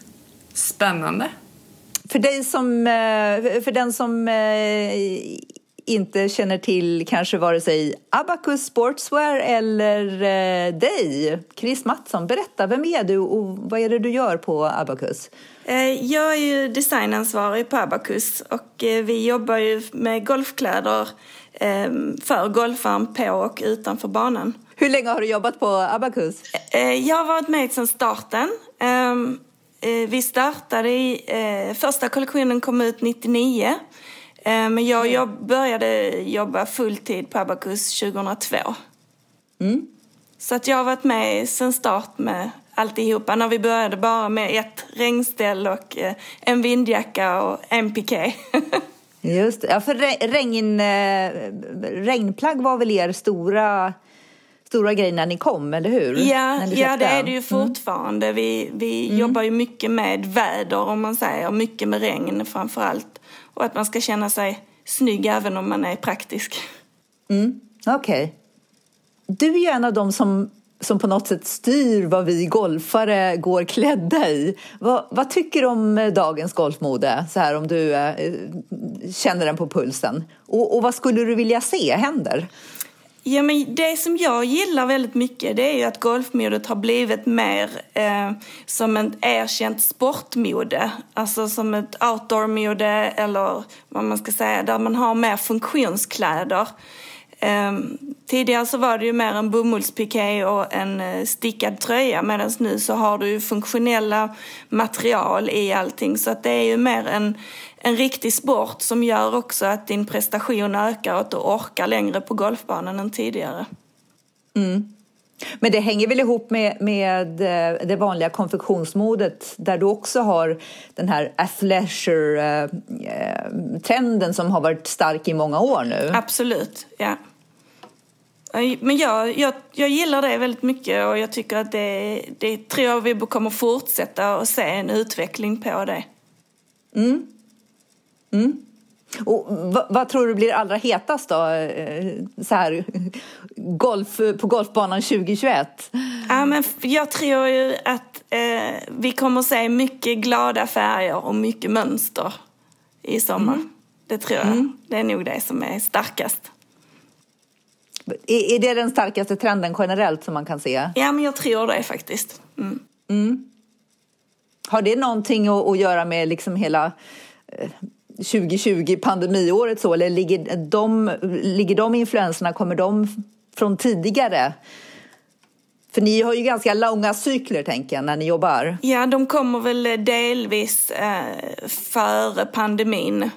Speaker 2: Spännande.
Speaker 1: För, dig som, eh, för den som eh, inte känner till kanske vare sig Abacus Sportswear eller dig, Chris Mattsson, berätta, vem är du och vad är det du gör på Abacus?
Speaker 6: Jag är ju designansvarig på Abacus och vi jobbar ju med golfkläder för golfaren på och utanför banan.
Speaker 1: Hur länge har du jobbat på Abacus?
Speaker 6: Eh, jag har varit med sedan starten. Ehm, eh, vi startade i, eh, första kollektionen kom ut 99. Ehm, men jag jobb, började jobba fulltid på Abacus 2002. Mm. Så att jag har varit med sedan start med alltihopa. När vi började bara med ett regnställ och en vindjacka och en piké. *laughs*
Speaker 1: Just Ja, för regn, eh, regnplagg var väl er stora, stora grej när ni kom, eller hur?
Speaker 6: Ja, ja det är det ju mm. fortfarande. Mm. Vi, vi mm. jobbar ju mycket med väder, om man säger. Mycket med regn framför allt. Och att man ska känna sig snygg även om man är praktisk.
Speaker 1: Mm. Okej. Okay. Du är ju en av dem som
Speaker 4: som på något sätt styr vad vi golfare går klädda i. Vad, vad tycker du om eh, dagens golfmode, så här om du eh, känner den på pulsen? Och, och vad skulle du vilja se händer?
Speaker 6: Ja, men det som jag gillar väldigt mycket det är ju att golfmodet har blivit mer eh, som ett erkänt sportmode. Alltså som ett outdoor-mode eller vad man ska säga, där man har mer funktionskläder. Ehm, tidigare så var det ju mer en bomullspiké och en eh, stickad tröja medan nu så har du ju funktionella material i allting så att det är ju mer en en riktig sport som gör också att din prestation ökar och att du orkar längre på golfbanan än tidigare.
Speaker 4: Mm. Men det hänger väl ihop med, med eh, det vanliga konfektionsmodet där du också har den här athleisure-trenden som har varit stark i många år nu.
Speaker 6: Absolut, ja. Men jag, jag, jag gillar det väldigt mycket och jag tycker att det, det tror jag vi kommer fortsätta att se en utveckling på det.
Speaker 4: Mm. Mm. Och vad, vad, tror du blir allra hetast då, eh, så här, golf, på golfbanan 2021?
Speaker 6: Ja, men jag tror ju att eh, vi kommer se mycket glada färger och mycket mönster i sommar. Mm. Det tror jag. Mm. Det är nog det som är starkast.
Speaker 4: Är, är det den starkaste trenden generellt som man kan se?
Speaker 6: Ja, men jag tror det faktiskt. Mm.
Speaker 4: mm. Har det någonting att, att göra med liksom hela eh, 2020 pandemiåret så eller ligger de, ligger de influenserna, kommer de från tidigare? För ni har ju ganska långa cykler tänker jag när ni jobbar.
Speaker 6: Ja, de kommer väl delvis eh, före pandemin.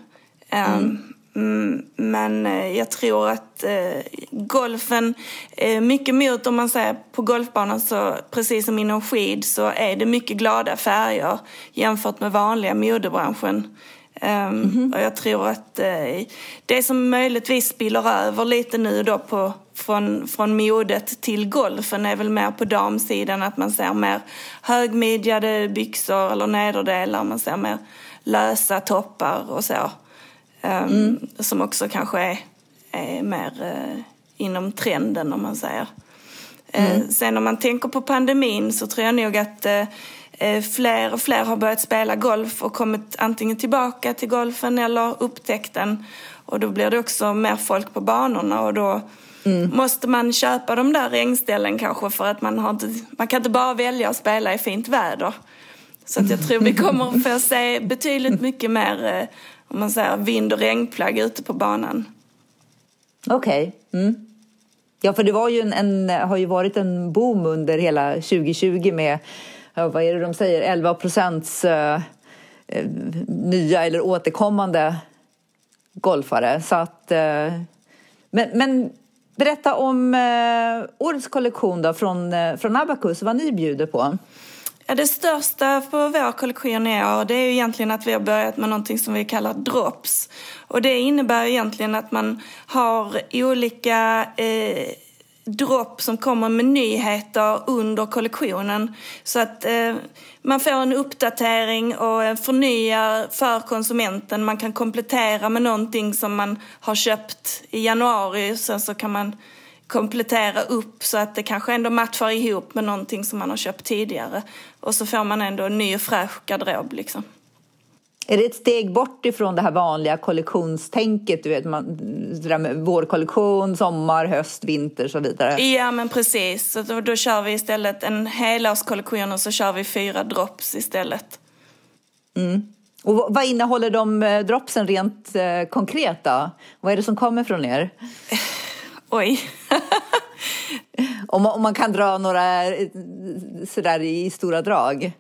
Speaker 6: Mm. Um, men eh, jag tror att eh, golfen, eh, mycket mot om man säger på golfbanan så precis som inom skid så är det mycket glada färger jämfört med vanliga modebranschen. Mm -hmm. Och jag tror att uh, det som möjligtvis spiller över lite nu då på, från, från modet till golfen är väl mer på damsidan att man ser mer högmidjade byxor eller nederdelar, man ser mer lösa toppar och så. Um, mm. Som också kanske är, är mer uh, inom trenden om man säger. Mm. Uh, sen om man tänker på pandemin så tror jag nog att Eh, fler och fler har börjat spela golf och kommit antingen tillbaka till golfen eller upptäckt den. Och då blir det också mer folk på banorna och då mm. måste man köpa de där regnställen kanske för att man, har inte, man kan inte bara välja att spela i fint väder. Så att jag tror vi kommer att få se betydligt mycket mer eh, om man säger, vind och regnplagg ute på banan.
Speaker 4: Okej. Okay. Mm. Ja, för det var ju en, en, har ju varit en boom under hela 2020 med vad är det de säger, 11 procents eh, eh, nya eller återkommande golfare. Så att, eh, men, men berätta om eh, årets kollektion då från, eh, från Abacus, vad ni bjuder på.
Speaker 6: Ja, det största för vår kollektion i år det är ju egentligen att vi har börjat med någonting som vi kallar drops. Och det innebär egentligen att man har olika eh, dropp som kommer med nyheter under kollektionen. Så att eh, man får en uppdatering och förnyar för konsumenten. Man kan komplettera med någonting som man har köpt i januari. Sen så kan man komplettera upp så att det kanske ändå matchar ihop med någonting som man har köpt tidigare. Och så får man ändå en ny och fräsch garderob liksom.
Speaker 4: Är det ett steg bort ifrån det här vanliga kollektionstänket? Du vet, man, med vårkollektion, sommar, höst, vinter och så vidare.
Speaker 6: Ja, men precis. Så då, då kör vi istället en helårskollektion och så kör vi fyra drops istället.
Speaker 4: Mm. Och vad innehåller de eh, dropsen rent eh, konkret då? Vad är det som kommer från er? *laughs*
Speaker 6: Oj. *laughs*
Speaker 4: om, man, om man kan dra några eh, sådär i stora drag.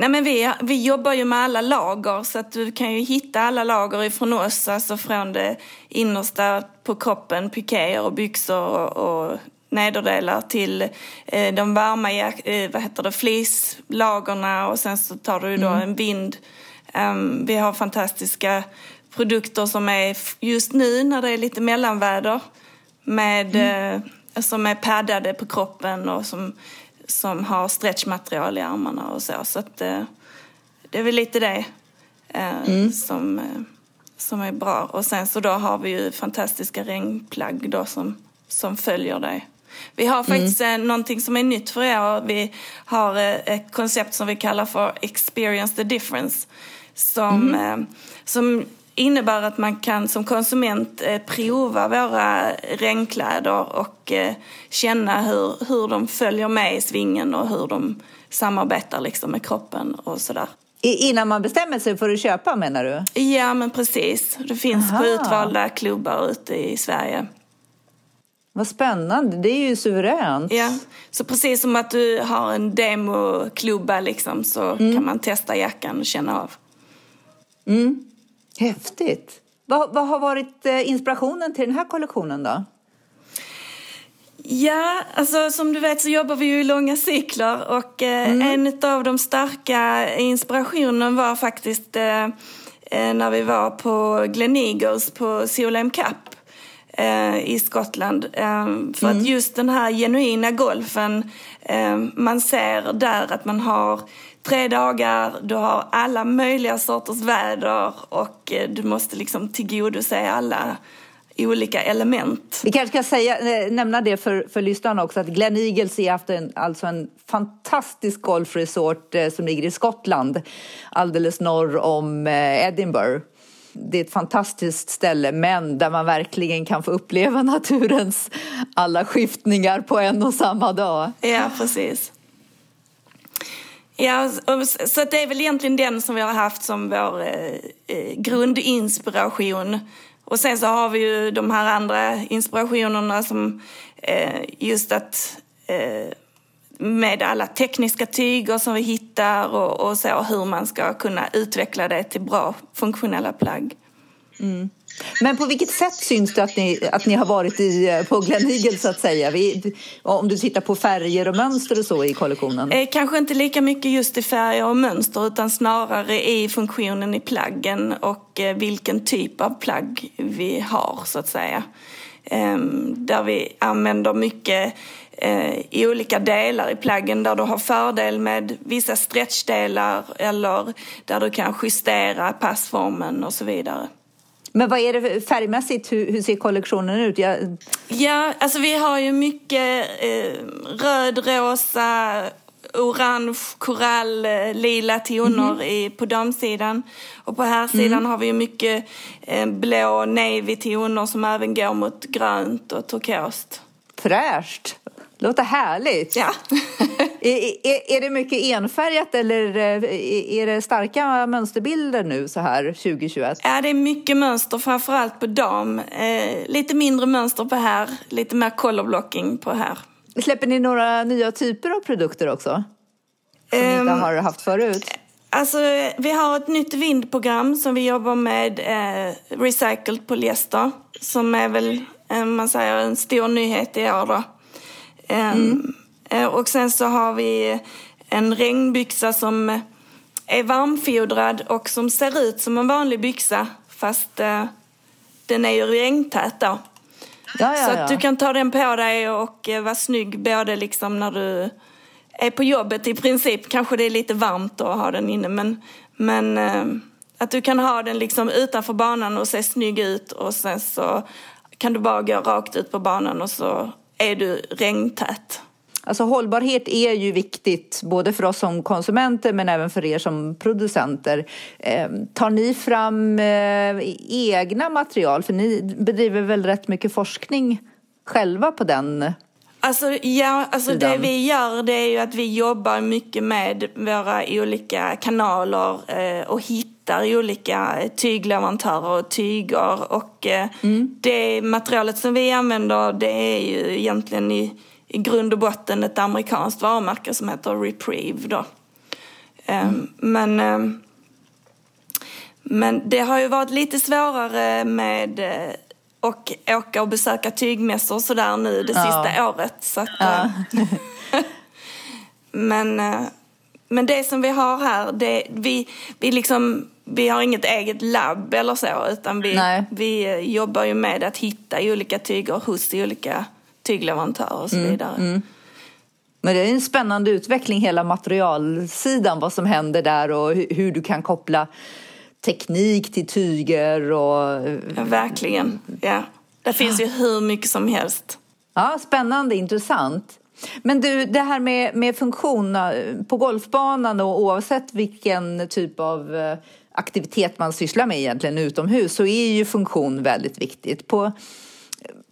Speaker 6: Nej, men vi, vi jobbar ju med alla lager så att du kan ju hitta alla lager ifrån oss, alltså från det innersta på kroppen, pikéer och byxor och, och nederdelar till eh, de varma eh, vad heter det, fleecelagerna och sen så tar du då mm. en vind. Um, vi har fantastiska produkter som är just nu när det är lite mellanväder med, mm. eh, som är paddade på kroppen och som som har stretchmaterial i armarna och så. Så att, eh, det är väl lite det eh, mm. som, eh, som är bra. Och sen så då har vi ju fantastiska regnplagg då som, som följer det. Vi har faktiskt mm. någonting som är nytt för er. Vi har ett koncept som vi kallar för Experience the difference. Som, mm. som innebär att man kan som konsument prova våra regnkläder och känna hur, hur de följer med i svingen och hur de samarbetar liksom med kroppen och sådär.
Speaker 4: Innan man bestämmer sig för att köpa menar du?
Speaker 6: Ja men precis. Det finns Aha. på utvalda klubbar ute i Sverige.
Speaker 4: Vad spännande, det är ju suveränt.
Speaker 6: Ja, så precis som att du har en demoklubba liksom så mm. kan man testa jackan och känna av.
Speaker 4: Mm. Häftigt. Vad, vad har varit eh, inspirationen till den här kollektionen då?
Speaker 6: Ja, alltså som du vet så jobbar vi ju i långa cykler och eh, mm. en av de starka inspirationerna var faktiskt eh, när vi var på Glen Eagles på Solheim Cup eh, i Skottland. För mm. att just den här genuina golfen, man ser där att man har tre dagar, du har alla möjliga sorters väder och du måste liksom tillgodose alla olika element.
Speaker 4: Vi kanske ska säga, eh, nämna det för, för lyssnarna också att Glen Eagles är haft en, alltså en fantastisk golfresort eh, som ligger i Skottland alldeles norr om eh, Edinburgh. Det är ett fantastiskt ställe men där man verkligen kan få uppleva *laughs* naturens alla skiftningar på en och samma dag.
Speaker 6: Ja, precis. Ja, så det är väl egentligen den som vi har haft som vår eh, eh, grundinspiration och sen så har vi ju de här andra inspirationerna som eh, just att eh, med alla tekniska tyger som vi hittar och, och, så hur man ska kunna utveckla det till bra funktionella plagg.
Speaker 4: Mm. Men på vilket sätt syns det att ni, att ni har varit i, eh, på Glen Eagle så att säga? Vi, om du tittar på färger och mönster och så i kollektionen?
Speaker 6: Eh, kanske inte lika mycket just i färger och mönster utan snarare i funktionen i plaggen och eh, vilken typ av plagg vi har så att säga. Eh, där vi använder mycket i olika delar i plaggen där du har fördel med vissa stretchdelar eller där du kan justera passformen och så vidare.
Speaker 4: Men vad är det färgmässigt? Hur, hur ser kollektionen ut? Jag...
Speaker 6: Ja, alltså vi har ju mycket eh, röd, rosa, orange, korall, eh, lila toner mm -hmm. på damsidan. Och på här sidan mm. har vi mycket eh, blå, navy toner som även går mot grönt och turkost.
Speaker 4: Fräscht! Låter härligt.
Speaker 6: Ja. *laughs*
Speaker 4: är, är, det mycket enfärgat eller eh, är det starka mönsterbilder nu så här 2021?
Speaker 6: Ja, det är mycket mönster, framförallt på dam. Eh, lite mindre mönster på här, lite mer colorblocking på här.
Speaker 4: Släpper ni några nya typer av produkter också? Som um, ni inte ehm, har haft förut?
Speaker 6: Alltså, vi har ett nytt vindprogram som vi jobbar med, eh, recycled polyester, som är väl, eh, man säger, en stor nyhet i år då. Mm. Och sen så har vi en regnbyxa som är varmfodrad och som ser ut som en vanlig byxa fast uh, den är ju regntät då. Ja, ja, så att du kan ta den på dig och uh, vara snygg både liksom när du är på jobbet i princip. Kanske det är lite varmt att ha den inne men, men att du kan ha den liksom utanför banan och se snygg ut och sen så kan du bara gå rakt ut på banan och så är du regntät.
Speaker 4: Alltså hållbarhet är ju viktigt både för oss som konsumenter men även för er som producenter. Eh, tar ni fram eh, egna material? För ni bedriver väl rätt mycket forskning själva på den
Speaker 6: Alltså, ja, alltså det vi gör det är ju att vi jobbar mycket med våra olika kanaler eh, och hittar olika tygleverantörer och tyger. Och eh, mm. det materialet som vi använder det är ju egentligen i, i grund och botten ett amerikanskt varumärke som heter Reprieve. Då. Eh, mm. Men, eh, men det har ju varit lite svårare med eh, och åka och besöka tygmässor och sådär nu det sista ja. året. Så att, ja. Eh, *laughs* men, eh, men det som vi har här, det, vi, vi, liksom, vi har inget eget labb eller så utan vi, vi eh, jobbar ju med att hitta olika tyger hos olika tygleverantörer och så mm, vidare. Mm, mm.
Speaker 4: Men det är en spännande utveckling hela materialsidan, vad som händer där och hur du kan koppla teknik till tyger och...
Speaker 6: Ja, verkligen. Ja. Det finns ju hur mycket som helst.
Speaker 1: Ja, spännande, intressant. Men du, det här med, med funktion eh, på golfbanan och oavsett vilken typ av eh, aktivitet man sysslar med egentligen utomhus så är ju funktion väldigt viktigt. På,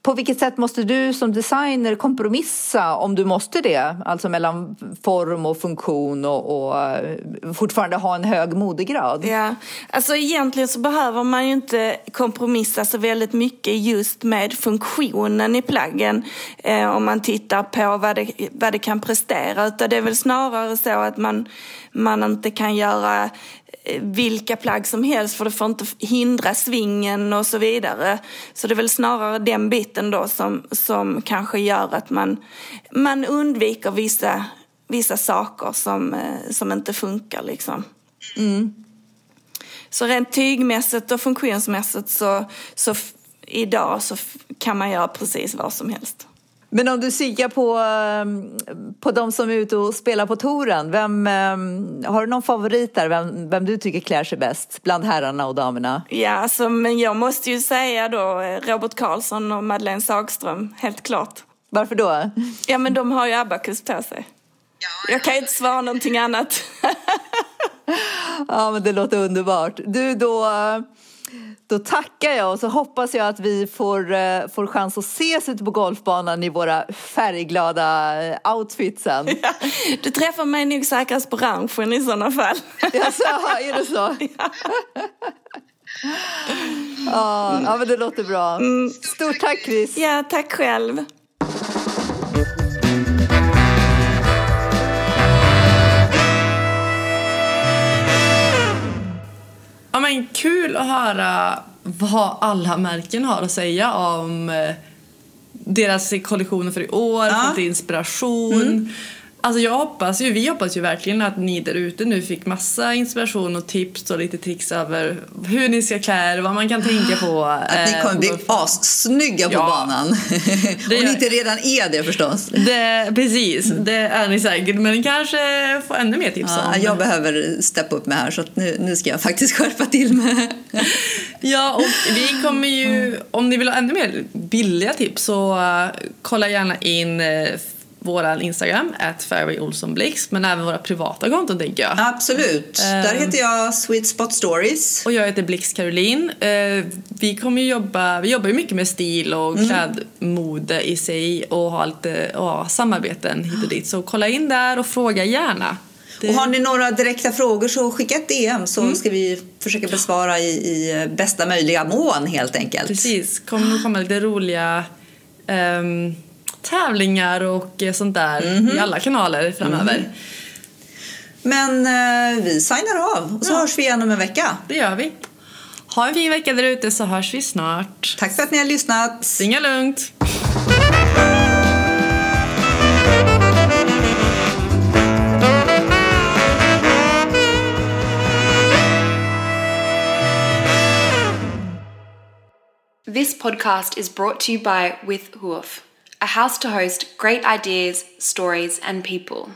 Speaker 1: på vilket sätt måste du som designer kompromissa om du måste det? Alltså mellan form och funktion och, och eh, fortfarande ha en hög modegrad?
Speaker 6: Ja, alltså egentligen så behöver man ju inte kompromissa så väldigt mycket just med funktionen i plaggen eh, om man tittar på vad det, vad det kan prestera. Utan det är väl snarare så att man, man inte kan göra vilka plagg som helst för det får inte hindra svingen och så vidare. Så det är väl snarare den biten då som, som kanske gör att man, man undviker vissa, vissa saker som, eh, som inte funkar liksom. Mm. Så rent tygmässigt och funktionsmässigt så, så idag så kan man göra precis vad som helst.
Speaker 1: Men om du kikar på, ehm, på de som är ute och spelar på touren, vem, ehm, har du någon favorit där? Vem, vem du tycker klär sig bäst bland herrarna och damerna?
Speaker 6: Ja, alltså, men jag måste ju säga då eh, Robert Karlsson och Madeleine Sagström, helt klart.
Speaker 1: Varför då?
Speaker 6: Ja, men de har ju Abacus på sig. Jag kan inte svara någonting annat. *laughs*
Speaker 1: ja, men det låter underbart. Du, då då tackar jag och så hoppas jag att vi får, uh, får chans att ses ute på golfbanan i våra färgglada outfitsen. *laughs* Ja,
Speaker 6: du träffar mig nog säkrast på ranchen i sådana fall. *laughs*
Speaker 1: Jaså, är det så? Ja. ja, men det låter bra. Mm. Stort tack Chris.
Speaker 6: Ja, tack själv.
Speaker 2: Men kul att höra vad alla märken har att säga om eh, deras kollektioner för i år, ja. fått inspiration. Mm. Alltså jag hoppas ju, vi hoppas ju verkligen att ni där ute nu fick massa inspiration och tips och lite tricks över hur ni ska klä er, vad man kan tänka på. *gasps*
Speaker 1: Att ni kommer bli eh, assnygga på ja. banan. *laughs* Om ni inte redan är det förstås.
Speaker 2: Det, precis, det är ni säkert. Men ni kanske får ännu mer tips
Speaker 1: ja, om. Jag behöver steppa upp mig här så nu, nu ska jag faktiskt *laughs* skärpa till mig. *laughs*
Speaker 2: ja, och vi kommer ju, om ni vill ha ännu mer billiga tips så uh, kolla gärna in uh, vår Instagram, @fairwayolsonblix, men även våra privata konton tänker jag.
Speaker 1: Absolut. Um, Där heter jag Sweet Spot Stories.
Speaker 2: Och jag heter Blix Caroline. Uh, vi kommer jobba, vi jobbar ju mycket med stil och mm. klädmode i sig och har lite och samarbeten hit och dit. Så kolla in där och fråga gärna.
Speaker 1: Det... Och har ni några direkta frågor så skicka ett DM så mm. ska vi försöka besvara i, i bästa möjliga mån helt enkelt.
Speaker 2: Precis, kommer komma lite roliga um, tävlingar och eh, sånt där mm -hmm. i alla kanaler framöver. Mm.
Speaker 1: Men eh, vi signar av och så ja. hörs vi igen om en vecka.
Speaker 2: Det gör vi. Ha en fin vecka där ute så hörs vi snart.
Speaker 1: Tack för att ni har lyssnat.
Speaker 2: Svinga lugnt.
Speaker 7: This podcast is brought to you by With Hoof. A house to host great ideas, stories, and people.